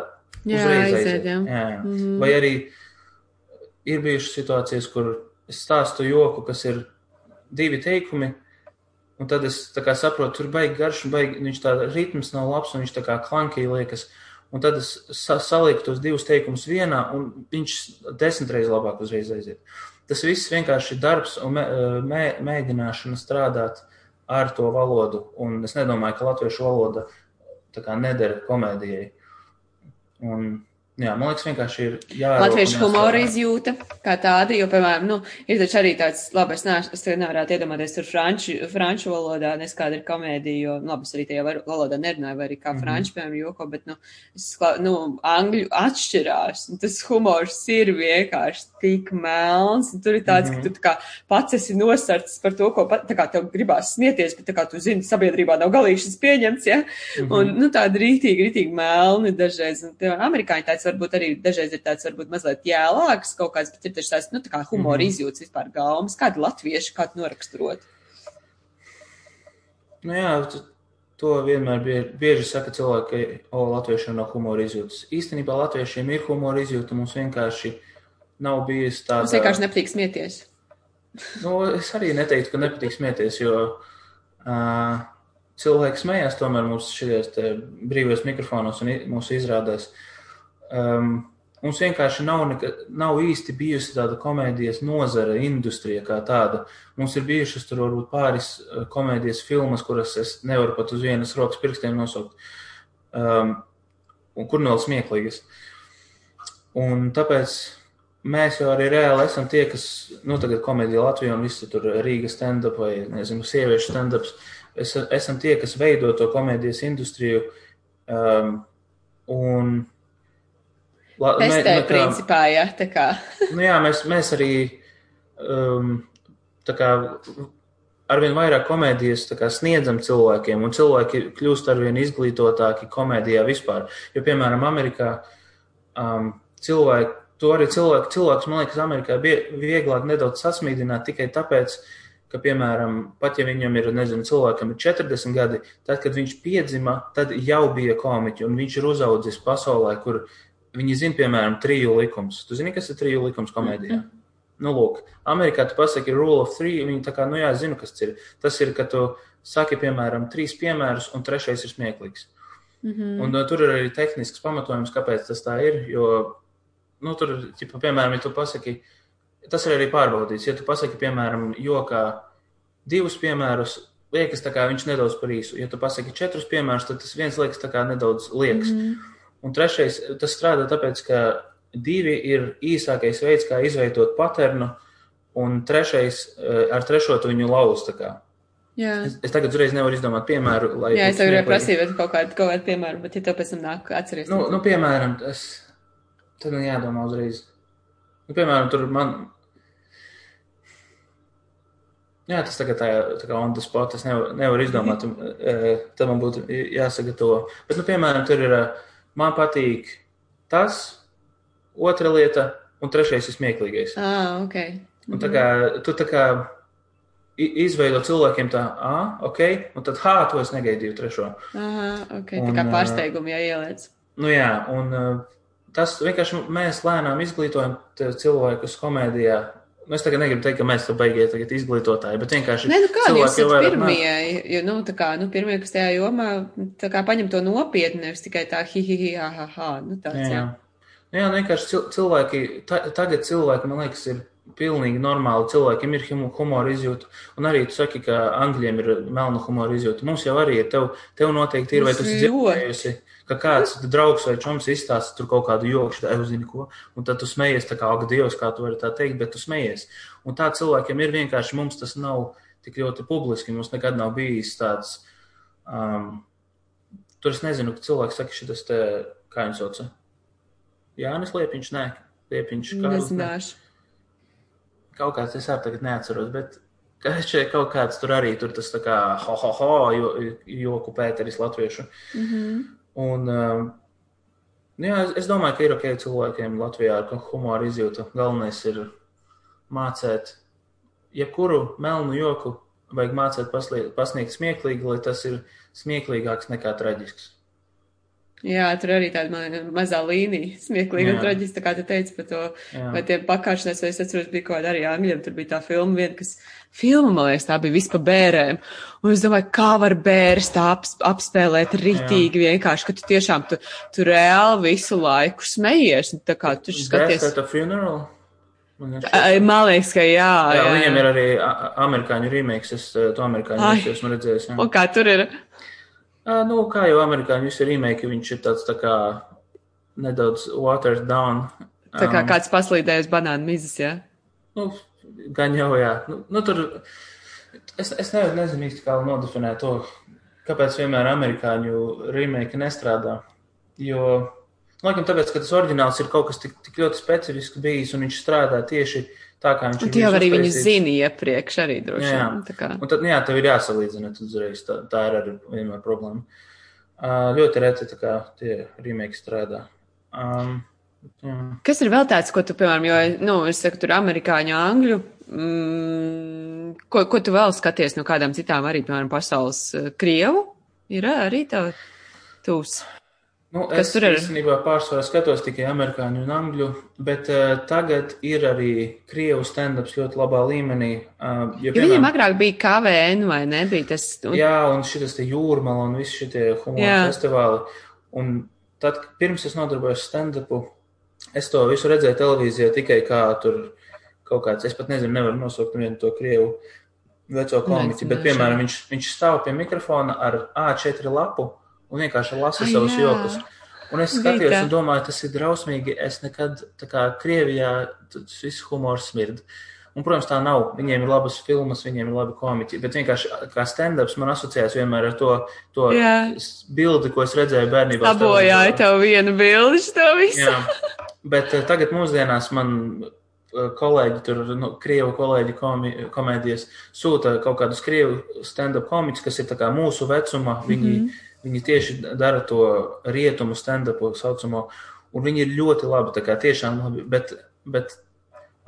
uzreiz aiziet. aiziet. Jā. Jā, jā. Mm. Vai arī ir bijušas situācijas, kur es stāstu joku, kas ir divi teikumi, un tad es saprotu, tur baigi garš, un baigi, viņš tā ritms nav labs, un viņš tā kā klankī liekas. Un tad es sa salieku tos divus teikumus vienā, un viņš desmit reizes labāk uzreiz aiziet. Tas viss vienkārši ir darbs un mē, mē, mēģināšana strādāt ar to valodu. Un es nedomāju, ka latviešu valoda nedara komēdijai. Un Jā, man liekas, vienkārši ir jāatzīst. Latviešu humora izjūta kā tāda, jo, piemēram, nu, ir taču arī tāds, labi, es, neesmu, es nevarētu iedomāties tur franču, franču valodā, nes kāda ir komēdija, jo, nu, labi, es arī tajā valodā nerunāju, vai arī kā mm -hmm. franču, piemēram, joko, bet, nu, es, nu, angļu atšķirās, un tas humors ir vienkārši tik melns, un tur ir tāds, mm -hmm. ka tu tā kā pats esi nosarts par to, ko, tā kā tev gribās smieties, bet tā kā tu zini, sabiedrībā nav galīgi šis pieņemts, ja, mm -hmm. un, nu, tāda rītīgi, rītīgi melni dažreiz, un, tev, amerikāņi tāds varbūt arī dažreiz ir tāds, varbūt mazliet jēlāks kaut kāds, bet ir taču tās, nu, tā kā humora mm -hmm. izjūtas vispār gaumas. Kādi latvieši, kā tu noraksturot? Nu jā, to vienmēr bieži, bieži saka cilvēki, ka, o, latviešiem nav humora izjūtas. Īstenībā latviešiem ir humora izjūta, mums vienkārši nav bijis tāda. Mums vienkārši nepatīk smieties. nu, es arī neteiktu, ka nepatīk smieties, jo uh, cilvēki smējās tomēr mūsu šajos brīvajos mikrofonos un mūsu izrādēs. Uh, um, mums vienkārši nav, neka, nav īsti bijusi tāda komēdijas nozare, industrija kā tāda. Mums ir bijušas tur varbūt pāris uh, komēdijas filmas, kuras es nevaru pat uz vienas rokas pirkstiem nosaukt, um, un kur vēl smieklīgas. Un tāpēc mēs jau arī reāli esam tie, kas, nu, tagad komēdija Latvijā un visi tur Rīgas stand-up vai, nezinu, sieviešu stand-ups, es, esam tie, kas veido to komēdijas industriju. Um, un La, Testē, mē, kā, principā, jā, tā kā. nu jā, mēs, mēs arī um, tā kā arvien vairāk komēdijas kā, sniedzam cilvēkiem, un cilvēki kļūst arvien izglītotāki komēdijā vispār. Jo, piemēram, Amerikā um, cilvēki, to arī cilvēki, cilvēks, man liekas, Amerikā bija vieglāk nedaudz sasmīdināt tikai tāpēc, ka, piemēram, pat ja viņam ir, nezinu, cilvēkam ir 40 gadi, tad, kad viņš piedzima, tad jau bija komiķi, un viņš ir uzaudzis pasaulē, kur Viņi zina, piemēram, triju likums. Tu zini, kas ir triju likums komēdijā? Mm -hmm. Nu, lūk, Amerikā tu pasaki rule of three, viņi tā kā, nu jā, zinu, kas tas ir. Tas ir, ka tu saki, piemēram, trīs piemērus, un trešais ir smieklīgs. Mm -hmm. Un uh, tur ir arī tehnisks pamatojums, kāpēc tas tā ir, jo, nu, tur, ķipa, piemēram, ja tu pasaki, tas ir arī pārbaudīts, ja tu pasaki, piemēram, jokā divus piemērus, liekas, kā viņš nedaudz par īsu. Ja tu pasaki četrus piemērus, tad tas viens liekas nedaudz liekas. Mm -hmm. Un trešais, tas strādā tāpēc, ka divi ir īsākais veids, kā izveidot paternu, un trešais, eh, ar trešo viņu lauz. Jā. Es, es tagad uzreiz nevaru izdomāt piemēru. Jā, es tev gribēju prasīt kaut kādu, kaut kādu piemēru, bet ja tev pēc tam nāk atceries. Nu, nu piemēram, tas, tad man jādomā uzreiz. Nu, piemēram, tur man. Jā, tas tagad tā, tā kā on the spot, es nevaru, nevaru izdomāt, -hmm. tad man būtu jāsagatavo. Bet, nu, piemēram, tur ir uh, man patīk tas, otra lieta, un trešais ir smieklīgais. Ah, okay. Un tā kā tu tā kā izveido cilvēkiem tā, ah, ok, un tad, hā, to es negaidīju trešo. Aha, ok, un, tā kā pārsteigumu jāieliec. Nu jā, un tas vienkārši mēs lēnām izglītojam cilvēkus komēdijā, es tagad negribu teikt, ka mēs beigiet tagad izglītotāji, bet vienkārši. Nē, nu kā jūs esat pirmie, jo, nu, tā kā, nu, pirmie, kas tajā jomā, tā kā paņem to nopietni, nevis tikai tā hi, hi, hi, ha, ha, ha, nu, tāds, jā. Jā, nu, jā nu, vienkārši cilvēki, ta, tagad cilvēki, man liekas, ir pilnīgi normāli. Cilvēkiem ir humora izjūta, un arī tu saki, ka angļiem ir melna humora izjūta. Mums jau arī ir, tev, tev noteikti ir, vai tu esi dzirdējusi ka kāds draugs vai čoms izstāsta tur kaut kādu joku, tā zini ko, un tad tu smejies, tā kā, ak, Dievs, kā tu vari tā teikt, bet tu smejies. Un tā cilvēkiem ir vienkārši, mums tas nav tik ļoti publiski, mums nekad nav bijis tāds, um, tur es nezinu, ka cilvēks saka šitas te, kā viņš sauca? Jānis Liepiņš, nē, Liepiņš, kā Nezināšu. Kaut kāds, es arī tagad neatceros, bet ka šeit kaut kāds tur arī tur tas tā kā ho, ho, ho, jo, joku pēteris latviešu. Mm -hmm. Un, um, jā, es domāju, ka ir ok cilvēkiem Latvijā ar humoru izjūtu. Galvenais ir mācīt jebkuru melnu joku, vajag mācīt pasniegt smieklīgi, lai tas ir smieklīgāks nekā traģisks. Jā, tur arī tāda mazā līnija, smieklīga un traģiska, kā tu teici par to, Jā. vai tiem pakāpšanās, vai es atceros, bija kaut kāda arī angļiem, tur bija tā filma viena, kas filma, man liekas, tā bija vispār bērēm. Un es domāju, kā var bērns tā ap, apspēlēt ritīgi Jā. vienkārši, ka tu tiešām, tu, tu reāli visu laiku smejies, un tā kā tu skaties. Funeral? Man liekas, ka jā. Jā, jā viņam ir arī amerikāņu remakes, es to amerikāņu esmu redzējis. Jā. Un kā tur ir? Nu, kā jau amerikāņu visi remake, viņš ir tāds tā kā nedaudz watered down. Tā kā um, kāds paslīdējis banānu mizas, jā? Nu, gan jau, jā. Nu, nu tur, es, es nevaru, nezinu īsti, kā nodefinēt to, kāpēc vienmēr amerikāņu remake nestrādā. Jo, laikam tāpēc, ka tas oriģināls ir kaut kas tik, tik ļoti specifisks bijis un viņš strādā tieši uh, tā kā viņš ir. Tu jau arī viņu zini iepriekš arī droši vien. Jā, kā... un tad, nu jā, tev ir jāsalīdzina, uzreiz tā, tā ir arī vienmēr problēma. Uh, ļoti reti tā kā tie remake strādā. Um, jā. Kas ir vēl tāds, ko tu, piemēram, jo, nu, es saku, tur amerikāņu, angļu, mm, ko, ko tu vēl skaties no kādām citām arī, piemēram, pasaules krievu? Ir arī tā tūs. Nu, Kas es tur ir? īstenībā pārsvarā skatos tikai amerikāņu un angļu, bet uh, tagad ir arī krievu stand-ups ļoti labā līmenī. Uh, jo, jo viņiem agrāk bija KVN vai nebija tas? Un... Jā, un šitas te jūrmala un visi šitie humora festivāli. Un tad, pirms es nodarbojos stand-upu, es to visu redzēju televīzijā tikai kā tur kaut kāds, es pat nezinu, nevaru nosaukt vienu to krievu veco komiķi, bet, piemēram, viņš, viņš stāv pie mikrofona ar A4 lapu un vienkārši lasa Ai, savus jā. jokus. Un es skatījos un domāju, tas ir drausmīgi. Es nekad, tā kā Krievijā, tas viss humors smird. Un, protams, tā nav. Viņiem ir labas filmas, viņiem ir labi komiķi. Bet vienkārši kā stand-ups man asociējas vienmēr ar to, to bildi, ko es redzēju bērnībā. Labojāja tev vienu bildi, to visu. Jā. Bet uh, tagad mūsdienās man uh, kolēģi, tur, nu, krievu kolēģi komi, komēdijas sūta kaut kādus krievu stand-up komiķus, kas ir tā kā mūsu vecuma. Viņi, mm -hmm. Viņi tieši dara to rietumu stand-upu saucamo, un viņi ir ļoti labi, tā kā tiešām labi. Bet, bet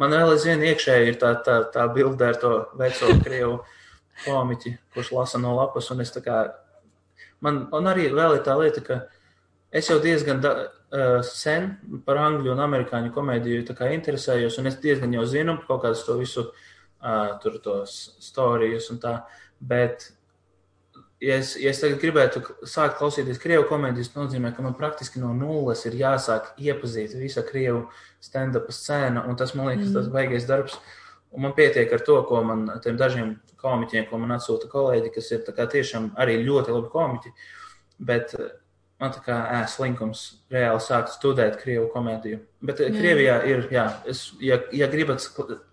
Man vēl aizvien iekšēji ir tā, tā, tā bilde ar to veco krievu komiķi, kurš lasa no lapas. Un, kā, man, un arī vēl ir tā lieta, ka es jau diezgan da, uh, sen par angļu un amerikāņu komēdiju interesējos, un es diezgan jau zinu kaut kādus to visu, uh, tur tos stāstus un tā. Bet ja es, ja es tagad gribētu sākt klausīties krievu komēdijas, tas nozīmē, ka man praktiski no nulles ir jāsāk iepazīt visa krievu stand-up scēna, un tas man liekas, mm. tas baigies darbs. Un man pietiek ar to, ko man tiem dažiem komiķiem, ko man atsūta kolēģi, kas ir tiešām arī ļoti labi komiķi. Bet eh, man tā kā ē, slinkums reāli sākt studēt krievu komēdiju. Bet jā. Krievijā ir, jā, es, ja, ja gribat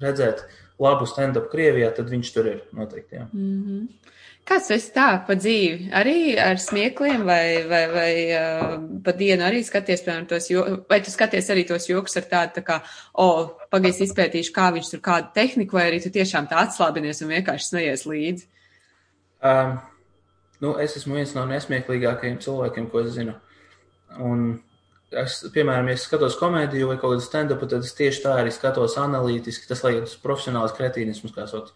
redzēt labu stand-up Krievijā, tad viņš tur ir noteikti. Jā. Mm -hmm. Kāds tas tā pa dzīvi? Arī ar smiekliem vai, vai, vai uh, pa dienu arī skaties, piemēram, tos joks, vai tu skaties arī tos joks ar tādu, tā kā, o, oh, pagaisi izpētīšu, kā viņš tur kādu tehniku, vai arī tu tiešām tā atslābinies un vienkārši snojies līdzi? Um, nu, es esmu viens no nesmieklīgākajiem cilvēkiem, ko es zinu. Un es, piemēram, ja es skatos komēdiju vai kaut kādu stand-up, tad es tieši tā arī skatos analītiski, tas liekas profesionāls kretīnisms, kā sauc.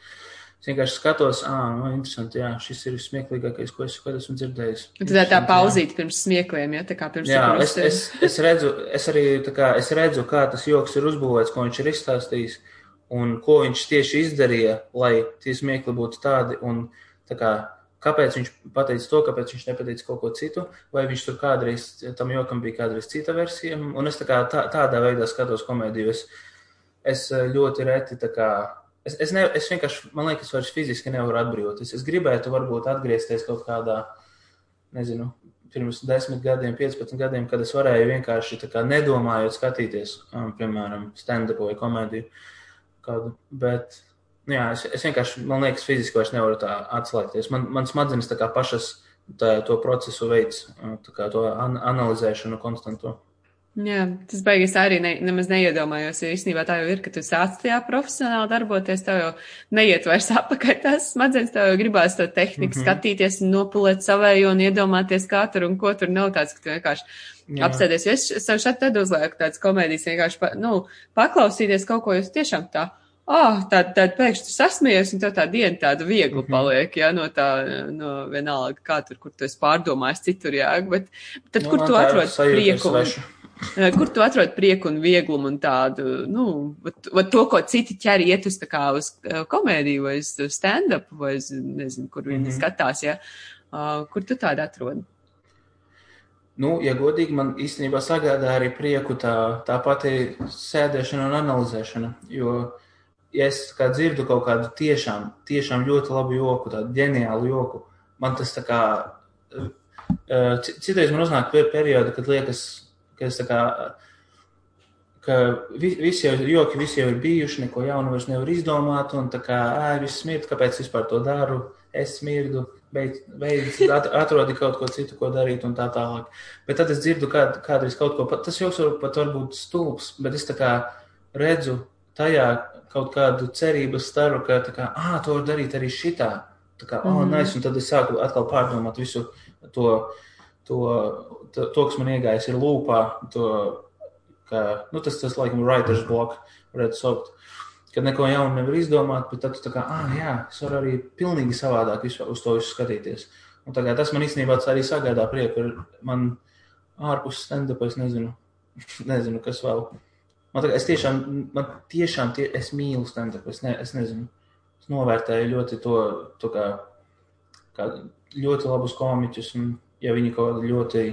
Es vienkārši skatos, ah, nu, interesanti, jā, šis ir vismieklīgākais, ko es kad esmu dzirdējis. Tad tā pauzīt pirms smiekliem, ja tā kā pirms Jā, es, es, es, redzu, es arī tā kā, es redzu, kā tas joks ir uzbūvēts, ko viņš ir izstāstījis un ko viņš tieši izdarīja, lai tie smiekli būtu tādi un tā kā, kāpēc viņš pateica to, kāpēc viņš nepateica kaut ko citu, vai viņš tur kādreiz, tam jokam bija kādreiz cita versija, un es tā kā tā, tādā veidā skatos komēdiju. Es, es ļoti reti tā kā Es, es, ne, es vienkārši, man liekas, vairs fiziski nevaru atbrīvoties. Es gribētu varbūt atgriezties kaut kādā, nezinu, pirms 10 gadiem, 15 gadiem, kad es varēju vienkārši kā, nedomājot skatīties, um, piemēram, stand-up vai komēdiju kādu. Bet, jā, es, es vienkārši, man liekas, fiziski vairs nevaru tā atslēgties. Man, man smadzenes tā kā pašas tā, to procesu veids, uh, kā to an analizēšanu konstantu. Jā, tas beigas arī ne, nemaz neiedomājos, jo īstenībā tā jau ir, ka tu sāc tajā profesionāli darboties, tev jau neiet vairs apakaļ tās smadzenes, tev jau gribās to tehniku mm -hmm. skatīties un nopulēt savējo un iedomāties, kā tur un ko tur nav tāds, ka tu vienkārši Jā. apsēdies. Es savu šādu tad uzlieku tāds komēdijas vienkārši, pa, nu, paklausīties kaut ko, jūs tiešām tā. Oh, tad, tad pēkšņi tu sasmējies, un tev tā diena tāda viegla mhm. paliek, ja, no tā, no vienalga, kā tur, kur tu esi pārdomājis citur, jā, bet tad, nu, kur tu atrod prieku? Eh, kur tu atrod prieku un vieglumu un tādu, nu, vat, vat to, ko citi ķer iet uz tā kā uz eh, komēdiju vai uz stand-up vai uz, nezinu, kur viņi mm -hmm. skatās, ja? Uh, kur tu tādu atrod? Nu, ja godīgi, man īstenībā sagādā arī prieku tā, tā pati sēdēšana un analizēšana, jo, ja es kā dzirdu kaut kādu tiešām, tiešām ļoti labu joku, tādu ģeniālu joku, man tas tā kā, citreiz man uznāk periodi, kad liekas, ka es tā kā, ka visi jau ir joki, visi jau ir bijuši, neko jaunu vairs nevar izdomāt, un tā kā, ē, viss smird, kāpēc vispār to daru, es smirdu, beidz, beidz atrodi kaut ko citu, ko darīt, un tā tālāk. Bet tad es dzirdu kād, kādreiz kaut ko, tas jau var, pat varbūt stulbs, bet es tā kā redzu tajā kaut kādu cerības staru, ka kā, ā, to var darīt arī šitā. Tā kā, oh, nice, un tad es sāku atkal pārdomāt visu to, to to, to kas man iegājis ir lūpā, to, ka, nu, tas, tas, laikam, writer's block, varētu saukt, kad neko jaunu nevar izdomāt, bet tad tu tā kā, ah, jā, es varu arī pilnīgi savādāk visu, uz to visu skatīties. Un tā kā tas man īstenībā arī sagādā prieku, man ārpus stand-up, es nezinu, nezinu, kas vēl. Man, tā, es tiešām, man tiešām, tie, es mīlu stand-up, es, ne, es nezinu, es novērtēju ļoti to, to kā, kā ļoti labus komiķus un ja viņi kaut kādā ļoti.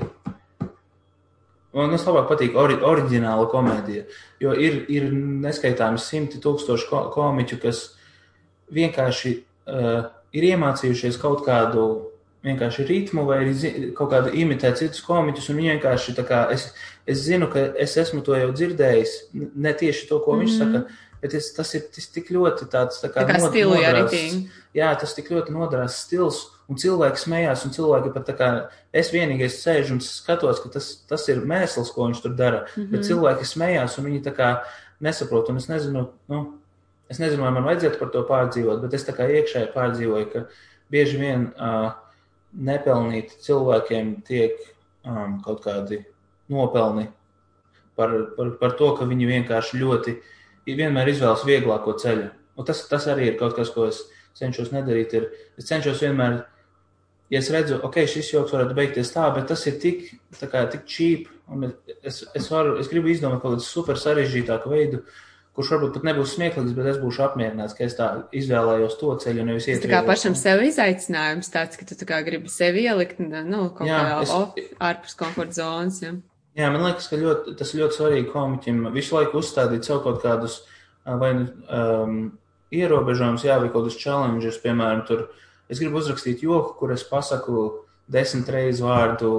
Man tas labāk patīk ori, oriģināla komēdija, jo ir, ir neskaitāmi simti tūkstoši ko, komiķu, kas vienkārši uh, ir iemācījušies kaut kādu vienkārši ritmu vai arī kaut kādu imitēt citus komiķus, un viņi vienkārši tā kā es, es zinu, ka es esmu to jau dzirdējis, ne tieši to, ko mm -hmm. viņš Mhm. saka, bet es, tas ir tas tik ļoti tāds tā kā, Tā kā stilu nodrās- arī. Jā, tas tik ļoti nodrās stils, un cilvēki smējās, un cilvēki pat tā kā es vienīgais sēžu un skatos, ka tas, tas ir mēsls, ko viņš tur dara, mm -hmm. bet cilvēki smējās, un viņi tā kā nesaprot, un es nezinu, nu, es nezinu, vai man vajadzētu par to pārdzīvot, bet es tā kā iekšēji pārdzīvoju, ka bieži vien uh, nepelnīti cilvēkiem tiek um, kaut kādi nopelni par, par, par to, ka viņi vienkārši ļoti vienmēr izvēlas vieglāko ceļu. Un tas, tas arī ir kaut kas, ko es cenšos nedarīt. Ir, es cenšos vienmēr, ja es redzu, ok, šis joks varētu beigties tā, bet tas ir tik, kā, tik cheap, un es, es, varu, es gribu izdomāt kaut kādu super sarežģītāku veidu, kurš varbūt pat nebūs smieklīgs, bet es būšu apmierināts, ka es tā izvēlējos to ceļu, nevis Tas tā kā pašam sev izaicinājums tāds, ka tu tā kā gribi sevi ielikt, nu, kaut Jā, kā es... ārpus komforta zonas. Ja. Jā, man liekas, ka ļoti, tas ļoti svarīgi komiķim visu laiku uzstādīt sev kaut kādus vai um, ierobežojumus, jā, vai kaut kādus challenges, piemēram, tur es gribu uzrakstīt joku, kur es pasaku desmit reižu vārdu,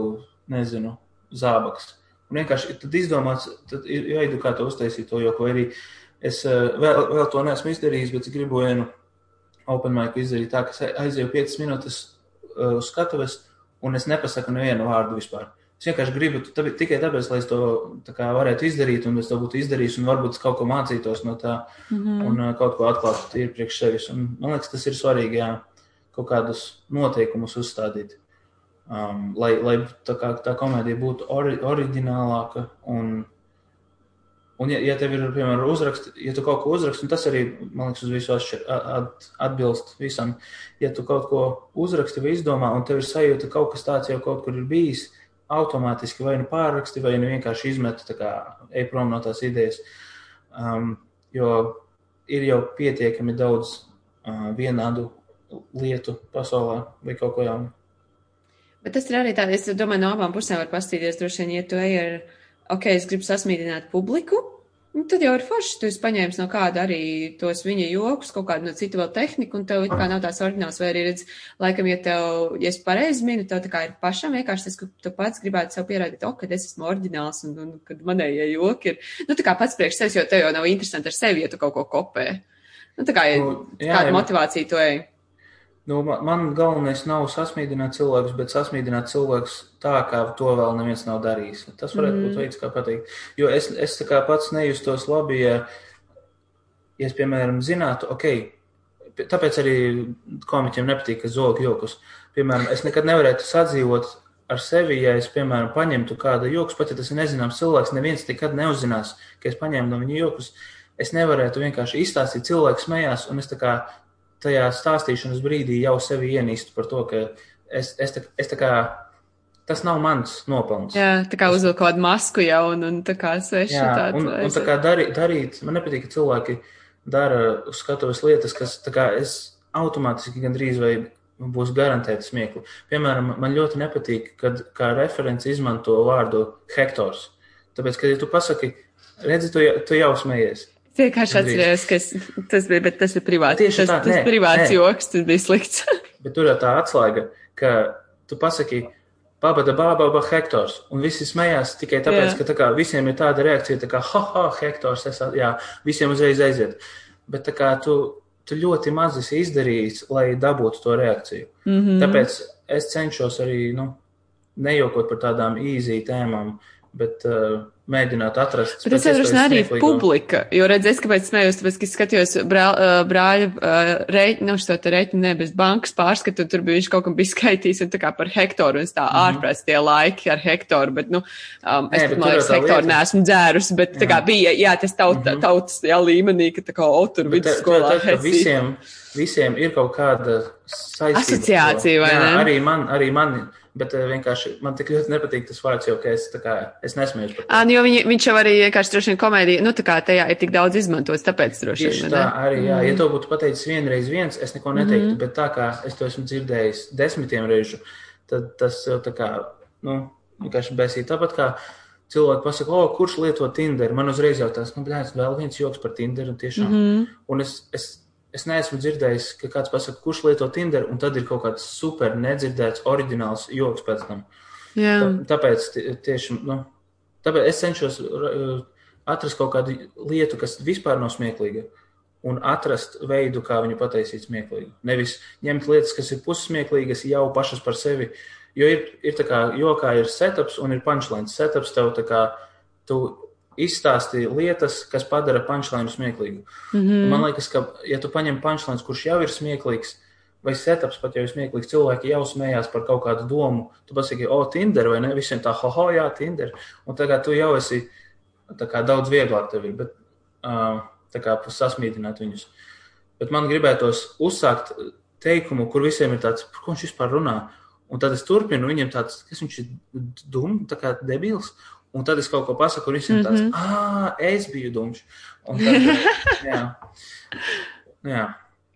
nezinu, zābaks. Un vienkārši tad izdomāts, tad ir jāidu, kā to uztaisīt to joku, vai arī es vēl, vēl to neesmu izdarījis, bet es gribu vienu open mic izdarīt tā, ka es aizēju 5 minūtes uz skatuves, un es nepasaku nevienu vārdu vispār. Es vienkārši gribu tā, tikai tāpēc, lai es to tā varētu izdarīt, un es to būtu izdarījis, un varbūt es kaut ko mācītos no tā, mm -hmm. un uh, kaut ko atklātu tīri priekš sevis. Un, man liekas, tas ir svarīgi, jā, kaut kādus noteikumus uzstādīt, um, lai, lai tā, kā, tā komēdija būtu ori, oriģinālāka. Un, un ja, ja tev ir, piemēram, uzrakst, ja tu kaut ko uzraksti, un tas arī, man liekas, uz visu atšķir, at, atbilst visam, ja tu kaut ko uzraksti vai izdomā, un tev ir sajūta, ka kaut kas tāds jau kaut kur ir bijis, automātiski vai nu pārraksti, vai nu vienkārši izmeti, tā kā ej prom no tās idejas. Um, jo ir jau pietiekami daudz uh, vienādu lietu pasaulē vai kaut ko jaunu. Bet tas ir arī tā, es domāju, no abām pusēm var pastīties, droši vien, ja tu ej ar, ok, es gribu sasmīdināt publiku, nu, tad jau ir forši, tu esi paņēmis no kāda arī tos viņa jokus, kaut kādu no citu vēl tehniku, un tev it kā nav tās oriģināls, vai arī redz, laikam, ja tev, ja es pareizi minu, tev tā kā ir pašam vienkārši tas, ka tu pats gribētu sev pierādīt, o, kad es esmu oriģināls, un, un kad manējie joki ir, nu, tā kā pats priekš sevis, jo tev jau nav interesanti ar sevi, ja tu kaut ko kopē. Nu, tā kā, Nu, jā, kāda jā. motivācija tu ej. Nu, man, man galvenais nav sasmīdināt cilvēkus, bet sasmīdināt cilvēkus tā, kā to vēl neviens nav darījis. Tas varētu mm. būt veids, kā pateikt. Jo es, es kā pats nejustos labi, ja, ja es, piemēram, zinātu, ok, tāpēc arī komiķiem nepatīk, ka zog jokus. Piemēram, es nekad nevarētu sadzīvot ar sevi, ja es, piemēram, paņemtu kādu joku, pat ja tas ir nezināms cilvēks, neviens nekad neuzzinās, ka es paņēmu no viņa jokus. Es nevarētu vienkārši izstāstīt, cilvēks smējās, un es tā kā tajā stāstīšanas brīdī jau sevi ienīstu par to, ka es, es, tā, es tā kā, tas nav mans nopelns. Jā, tā kā uzvilk kaut kādu masku jau, un, un tā kā sveši Jā, tādu. un, un tā kā darīt, darīt, man nepatīk, ka cilvēki dara uz skatuves lietas, kas tā kā es automātiski gandrīz vai būs garantēti smiekli. Piemēram, man ļoti nepatīk, kad kā referents izmanto vārdu hektors. Tāpēc, kad ja tu pasaki, redzi, tu, tu jau smējies. Es vienkārši atceros, ka es, tas bija, bet tas ir privāts. Tieši tas, tā, tas nē, privāts nē. joks, tas bija slikts. Bet tur jau tā atslēga, ka tu pasaki, Pabada bāba hektors, un visi smējās tikai tāpēc, Jā. ka tā kā, visiem ir tāda reakcija, tā kā, ha, ha, hektors, es, jā, visiem uzreiz aiziet. Bet tā kā tu, tu ļoti maz esi izdarījis, lai dabūtu to reakciju. Mm. -hmm. Tāpēc es cenšos arī, nu, nejokot par tādām īzī tēmām, bet uh, mēģināt atrast. Bet es saprotu, arī publika, jo redzēs, kāpēc smējos, tāpēc, ka es skatījos brā, ā, brāļa ā, rēķinu, nu, šo te rēķinu, ne, bez bankas pārskatu, tur bija viņš kaut kam bija skaitījis, un tā kā par hektoru, un es tā Mhm. ārprāts tie laiki ar hektoru, bet, nu, um, es Nē, bet man liekas, hektoru lieta- neesmu dzērus, bet tā kā Jā. bija, jā, tas tauta, Mhm. tautas, jā, līmenī, ka tā kā, o, tur vidusskolā. Visiem, visiem ir kaut kāda saistība. Asociācija, vai Jā, ne? Arī man, arī man, bet eh, vienkārši man tik ļoti nepatīk tas vārds, jo es, tā kā, es nesmējos par to. Ā, nu, jo viņi, viņš jau arī vienkārši droši vien komēdija, nu, tā kā tajā ir tik daudz izmantots, tāpēc droši Tieši vien. tā vai ne? arī, jā. Ja to būtu pateicis vienreiz viens, es neko neteiktu, bet tā kā es to esmu dzirdējis desmitiem reižu, tad tas jau tā kā, nu, vienkārši besīt. Tāpat kā cilvēki pasaka, o, kurš lieto Tinder, man uzreiz jau tas, nu, blēs, vēl viens joks par Tinder, un tiešām. Mhm. Un es, es es neesmu dzirdējis, ka kāds pasaka, kurš lieto Tinder, un tad ir kaut kāds super nedzirdēts, oriģināls joks pēc tam. Jā. Tā, tāpēc tie- tieši, nu, tāpēc es cenšos uh, atrast kaut kādu lietu, kas vispār nav smieklīga, un atrast veidu, kā viņu pataisīt smieklīgu. Nevis ņemt lietas, kas ir pussmieklīgas jau pašas par sevi, jo ir, ir tā kā jokā ir setups un ir punchlines. Setups tev tā kā, tu izstāsti lietas, kas padara punchline smieklīgu. Mm -hmm. Man liekas, ka, ja tu paņem punchlines, kurš jau ir smieklīgs, vai setups pat jau ir smieklīgs, cilvēki jau smējās par kaut kādu domu. Tu pasaki, o, Tinder, vai ne? Visiem tā, ho, ho, jā, Tinder. Un tagad tu jau esi kā daudz vieglāk tev ir, bet uh, tā kā sasmīdināt viņus. Bet man gribētos uzsākt teikumu, kur visiem ir tāds, par ko viņš vispār runā. Un tad es turpinu, viņiem tāds, kas viņš ir dums, tā kā debils. Un tad es kaut ko pasaku, un visiem tāds, mm -hmm. ah, es biju dumšs. Un tad, jā, jā,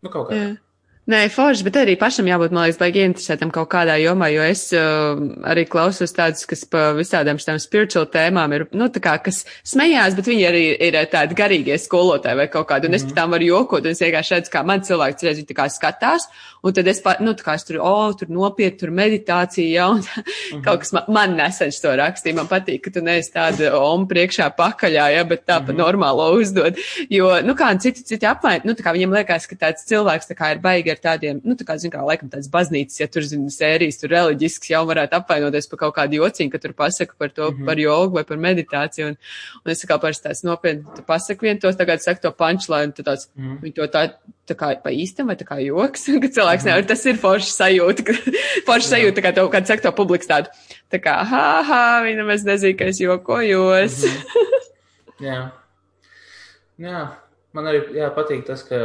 nu kaut kā. Jā. Nē, forši, bet arī pašam jābūt, man liekas, baigi interesētam kaut kādā jomā, jo es uh, arī klausos tādus, kas pa visādām šitām spiritual tēmām ir, nu, tā kā, kas smējās, bet viņi arī ir tādi garīgie skolotāji vai kaut kādi, un es Mhm. par tām varu jokot, un es vienkārši redzu, kā man cilvēks reiz viņi tā kā skatās, un tad es, pa, nu, tā kā es tur, o, oh, tur nopiet, tur meditācija, ja, un Mhm. kaut kas man, man nesaņš to rakstīja, man patīk, ka tu neesi tāda om priekšā pakaļā, ja, bet tā pa Mhm. normālo uzdod, jo, nu, kā citi, citi apmaini, nu, tā kā viņiem liekas, ka tāds cilvēks, tā kā ir baigi ar tādiem, nu, tā kā, zin kā, laikam tāds baznīcas, ja tur, zin, sērijas, tur reliģisks jau varētu apvainoties par kaut kādu jociņu, ka tur pasaka par to, mm -hmm. par jogu vai par meditāciju, un, un es kā parasti tāds nopietni, tu pasaki vien tos, tagad saka to punchline, tu tāds, mm -hmm. viņi to tā, tā kā pa īstam vai tā kā joks, ka cilvēks mm -hmm. nevar, tas ir forši sajūta, forši sajūta, kā tev, kad saka to publiks tādu, tā kā, ha, ha, viņi nemaz nezina, ka es jokojos. Mm -hmm. Jā. jā, man arī jā, patīk tas, ka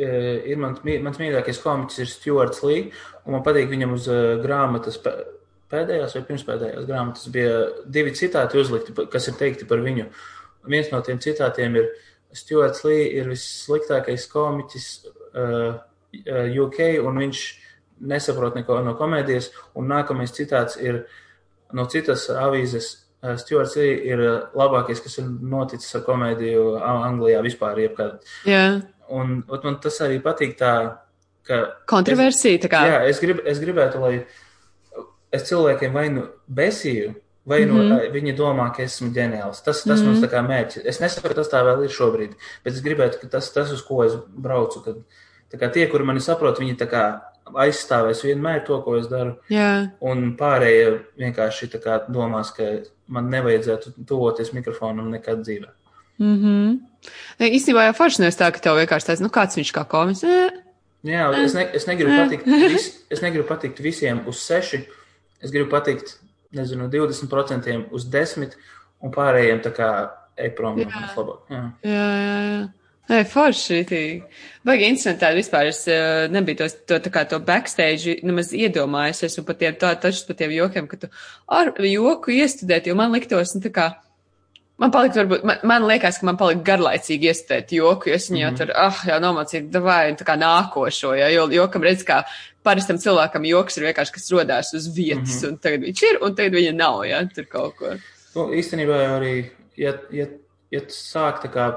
ir mans, mans mīļākais komiķis ir Stuarts Lī, un man patīk viņam uz uh, grāmatas pē- pēdējās vai pirmspēdējās grāmatas bija divi citāti uzlikti, kas ir teikti par viņu. Viens no tiem citātiem ir Stuarts Lī ir vissliktākais komiķis uh, UK, un viņš nesaprot neko no komēdijas, un nākamais citāts ir no citas avīzes. Stuarts Lī ir labākais, kas ir noticis ar komēdiju Anglijā vispār jebkad. Jā, Un, ot, man tas arī patīk tā, ka kontroversija, tā kā. Jā, es, grib, es gribētu, lai es cilvēkiem vai nu besīju, vai nu mm. -hmm. viņi domā, ka esmu ģeniāls. Tas, tas mm -hmm. mums tā kā mērķis. Es nesaku, ka tas tā vēl ir šobrīd, bet es gribētu, ka tas, tas uz ko es braucu, kad tā kā tie, kuri mani saprot, viņi tā kā aizstāvēs vienmēr to, ko es daru, Jā. un pārējie vienkārši kā domās, ka man nevajadzētu tuvoties mikrofonam nekad dzīvē. Mhm. Ne, Īstenībā jau forši nes tā, ka tev vienkārši tāds, nu kāds viņš kā komis. Eh, Jā, es, ne, es, negribu patikt, vis, es negribu patikt visiem uz seši. Es gribu patikt, nezinu, 20% uz 10, un pārējiem tā kā ej prom no manis labāk. Jā. Jā, jā. Nē, forši. Baigi interesanti vispār. Es uh, nebiju tos, to, tā kā to backstage nemaz iedomājies. Esmu par tiem, tā, taču par tiem jokiem, ka tu ar joku iestudēt, jo man liktos, nu tā kā. Man palika, varbūt, man, man liekas, ka man palika garlaicīgi iestudēt joku, jo es viņu jau tur, ah, jau nomācīju, davai, tā kā nākošo, ja, jo jokam redz, kā parastam cilvēkam joks ir vienkārši, kas rodās uz vietas, mm -hmm. un tagad viņš ir, un tagad viņa nav, ja, tur kaut ko. Nu, īstenībā jau arī, ja, ja, ja sāk tā kā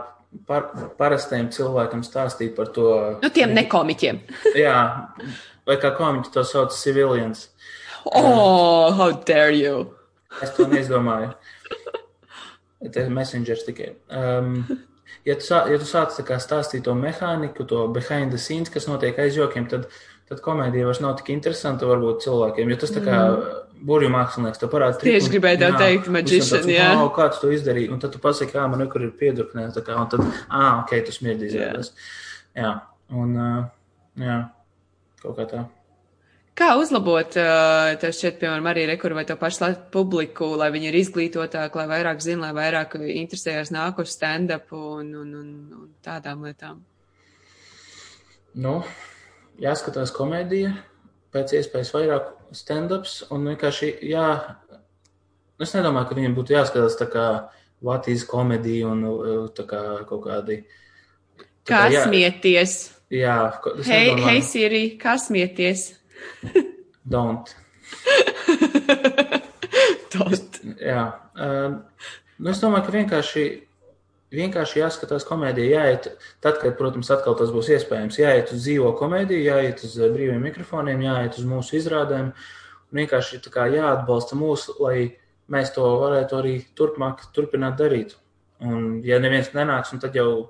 par, parastajam cilvēkam stāstīt par to. Nu, tiem nekomiķiem. Jā, vai kā komiķi to sauc civilians. Oh, how dare you! Es to neizdomāju. Tas messengers tikai. Um, ja tu, sā, ja tu sāc tā stāstīt to mehāniku, to behind the scenes, kas notiek aiz jokiem, tad, tad komēdija vairs nav tik interesanta varbūt cilvēkiem, jo tas tā kā mm. burju mākslinieks to parāda. Tieši gribēju tev teikt, magician, jā. Jā, kā tu to izdarīji, un tad tu pasaki, kā man nekur ir piedurknēs, tā kā, un tad, ā, ok, tu smirdzi izrādās. Jā, un, uh, jā, kaut kā tā. Kā uzlabot, tev šķiet, piemēram, arī rekur vai to pašu publiku, lai viņi ir izglītotāki, lai vairāk zina, lai vairāk interesējās nāk uz stand-up un, un, un, un tādām lietām? Nu, jāskatās komēdija, pēc iespējas vairāk stand-ups, un vienkārši, jā, es nedomāju, ka viņiem būtu jāskatās tā kā Latvijas komēdija un uh, tā kā kaut kādi. tā Kā jā, smieties? Jā, Hei, hei, Siri, kā smieties? Don't. Tot. Jā. Um, nu es domāju, ka vienkārši vienkārši jāskatās komēdija, jāiet, tad, kad, protams, atkal tas būs iespējams, jāiet uz dzīvo komēdiju, jāiet uz brīviem mikrofoniem, jāiet uz mūsu izrādēm, un vienkārši tā kā jāatbalsta mūs, lai mēs to varētu arī turpmāk turpināt darīt. Un, ja neviens nenāks, tad jau,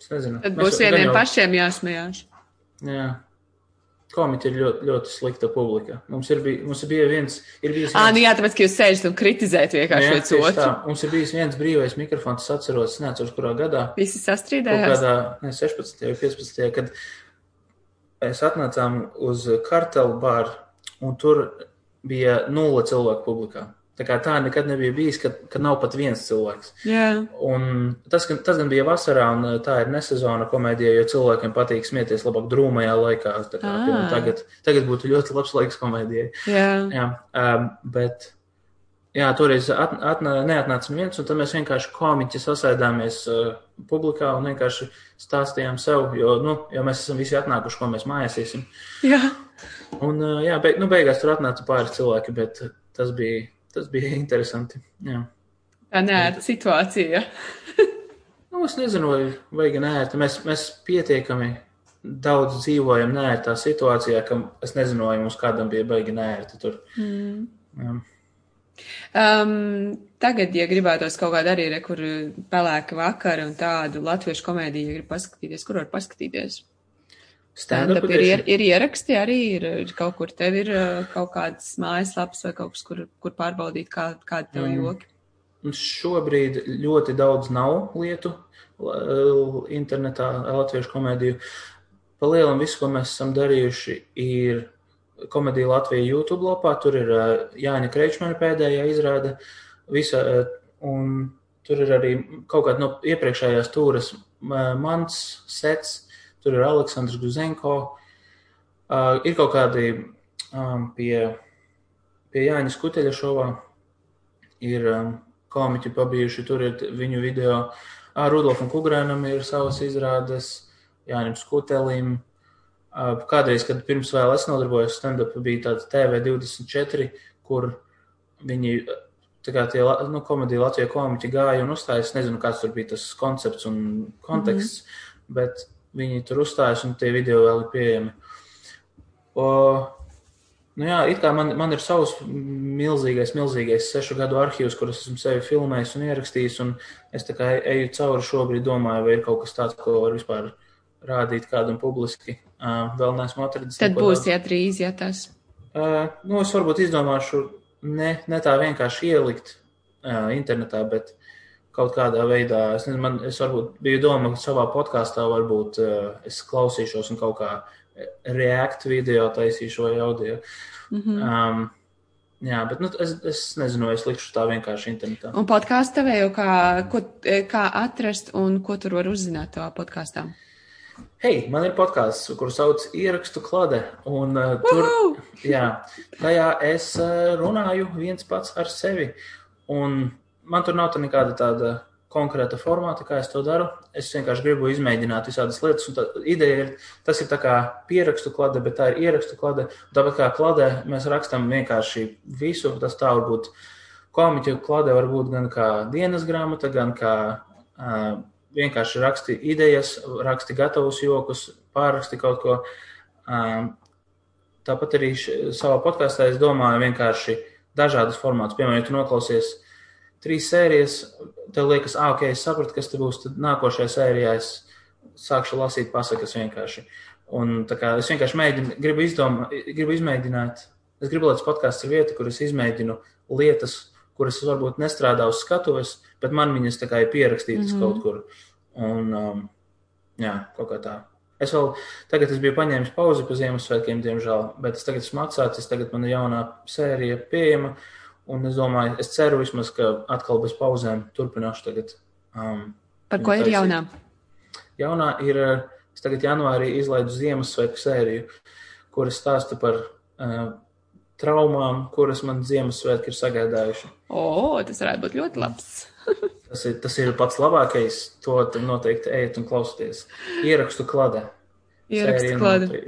es nezinu. Tad būs vieniem jau... pašiem jāsmējās. Jā. Komiķi ir ļoti, ļoti slikta publika. Mums ir, bij, mums ir bija viens. Ir bijis viens... À, nu jā, tāpēc, ka jūs sēžat un kritizējat vienkārši viens otru. Tā. Mums ir bijis viens brīvais mikrofons, es atceros, neatceros, kurā gadā. Visi sastrīdējās? Kādā, ne, 16. vai 15. kad mēs atnācām uz kartelu bāru, un tur bija nulle cilvēku publikā. Tā kā tā nekad nebija bijis, kad, kad nav pat viens cilvēks. Yeah. Un tas, tas gan bija vasarā, un tā ir nesezona komēdija, jo cilvēkiem patīk smieties labāk drūmajā laikā. Kā, ah. tagad, tagad būtu ļoti labs laiks komēdijai. Yeah. Jā, um, bet jā, toreiz at, at, neatnāca neviens, un tad mēs vienkārši komiķi sasēdāmies uh, publikā un vienkārši stāstījām sev, jo, nu, jo mēs esam visi atnākuši, ko mēs mājās iesim. Jā. Un, uh, jā, beig, nu, beigās tur atnāca pāris cilvēki, bet tas bija tas bija interesanti. Jā. Tā nērta situācija. nu, es nezinu, vai vajag nērta. Mēs, mēs pietiekami daudz dzīvojam nērtā situācijā, ka es nezinu, vai mums kādam bija baigi nērti tur. Mm. Jā. Um, tagad, ja gribētos kaut kādu arī, re, kur pelēka vakara un tādu latviešu komēdiju, ja grib paskatīties, kur var paskatīties? Stand-up ir, ir, ir ieraksti arī, ir, ir kaut kur tev ir kaut kāds mājaslaps vai kaut kas, kur, kur pārbaudīt, kā, kādi tev mm. joki. Šobrīd ļoti daudz nav lietu internetā, latviešu komēdiju. Palielam visu, ko mēs esam darījuši, ir komēdija Latvija YouTube lapā. Tur ir Jāņa Kreičmana pēdējā izrāde. Visa, un tur ir arī kaut kāda no iepriekšējās tūras mans sets tur ir Aleksandrs Guzenko. Uh, ir kaut kādi um, pie, pie Jāņa Skuteļa šovā, ir um, komiķi pabijuši, tur ir viņu video. Uh, Rudolfam Kugrēnam ir savas izrādes, Jāņam Skutelim. Uh, kādreiz, kad pirms vēl es nodarbojos stand-up, bija tāds TV24, kur viņi tā kā tie nu, komēdija Latvijas komiķi gāja un uzstājas. Es nezinu, kāds tur bija tas koncepts un konteksts, mm -hmm. bet viņi tur uzstājas un tie video vēl ir pieejami. O, nu jā, it kā man, man ir savs milzīgais, milzīgais sešu gadu arhīvs, kurus esmu sevi filmējis un ierakstījis, un es tā kā eju cauri šobrīd, domāju, vai ir kaut kas tāds, ko var vispār rādīt kādam publiski. Uh, vēl neesmu atradis. Tad būs, ja drīz, ja tas. Uh, nu, es varbūt izdomāšu ne, ne tā vienkārši ielikt uh, internetā, bet kaut kādā veidā. Es, nezinu, man, es varbūt biju doma, ka savā podkāstā varbūt uh, es klausīšos un kaut kā react video taisīšu vai audio. Mm -hmm. um, jā, bet nu, es, es nezinu, es likšu tā vienkārši internetā. Un podkāstu tevēju, kā, ko, kā atrast un ko tur var uzzināt tavā podkāstā? Hei, man ir podkāsts, kurš sauc Ierakstu klade. Un, uh, tur, jā, tajā es runāju viens pats ar sevi. Un man tur nav tā nekāda tāda konkrēta formāta, kā es to daru. Es vienkārši gribu izmēģināt visādas lietas. Tā ideja ir, tas ir tā kā pierakstu klade, bet tā ir ierakstu klade. Tāpat kā kladē mēs rakstam vienkārši visu. Tas tā var būt komiķu klade, var būt gan kā dienas grāmata, gan kā uh, vienkārši raksti idejas, raksti gatavus jokus, pārraksti kaut ko. Uh, tāpat arī savā podkāstā es domāju vienkārši dažādas formātus. Piemēram, ja tu noklausies trīs sērijas, tev liekas, ah, ok, es sapratu, kas te būs. Tad nākošajā sērijā es sākšu lasīt pasakas vienkārši. Un kā es vienkārši mēģinu, gribu, izdomā, gribu izmēģināt, es gribu, lai tas podkāsts ir vieta, kur es izmēģinu lietas, kuras varbūt nestrādā uz skatuves, bet man viņas tā kā ir pierakstītas mm -hmm. kaut kur. Un, um, jā, kaut kā tā. Es vēl tagad es biju paņēmis pauzi pa Ziemassvētkiem, diemžēl, bet es tagad esmu atsācis, tagad man ir jaunā sērija pieejama. Uh, Un es domāju, es ceru vismaz, ka atkal bez pauzēm turpināšu tagad. Um, Par ko ir jaunā? Jaunā ir, es tagad janvārī izlaidu Ziemassvētku sēriju, kuras stāsta par uh, traumām, kuras man Ziemassvētki ir sagādājuši. O, tas varētu būt ļoti labs. tas, ir, tas ir pats labākais, to noteikti ejiet un klausieties. Ierakstu kladē. Ierakstu kladē.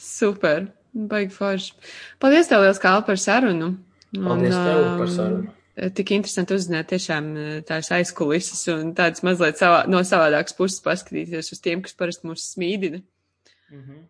Super, baigi forši. Paldies tev liels, Kāl, par sarunu. Paldies un, tev par sarunu. tik interesanti uzzināt tiešām tās aizkulises un tādas mazliet savā, no savādākas puses paskatīties uz tiem, kas parasti mūs smīdina. Mm -hmm.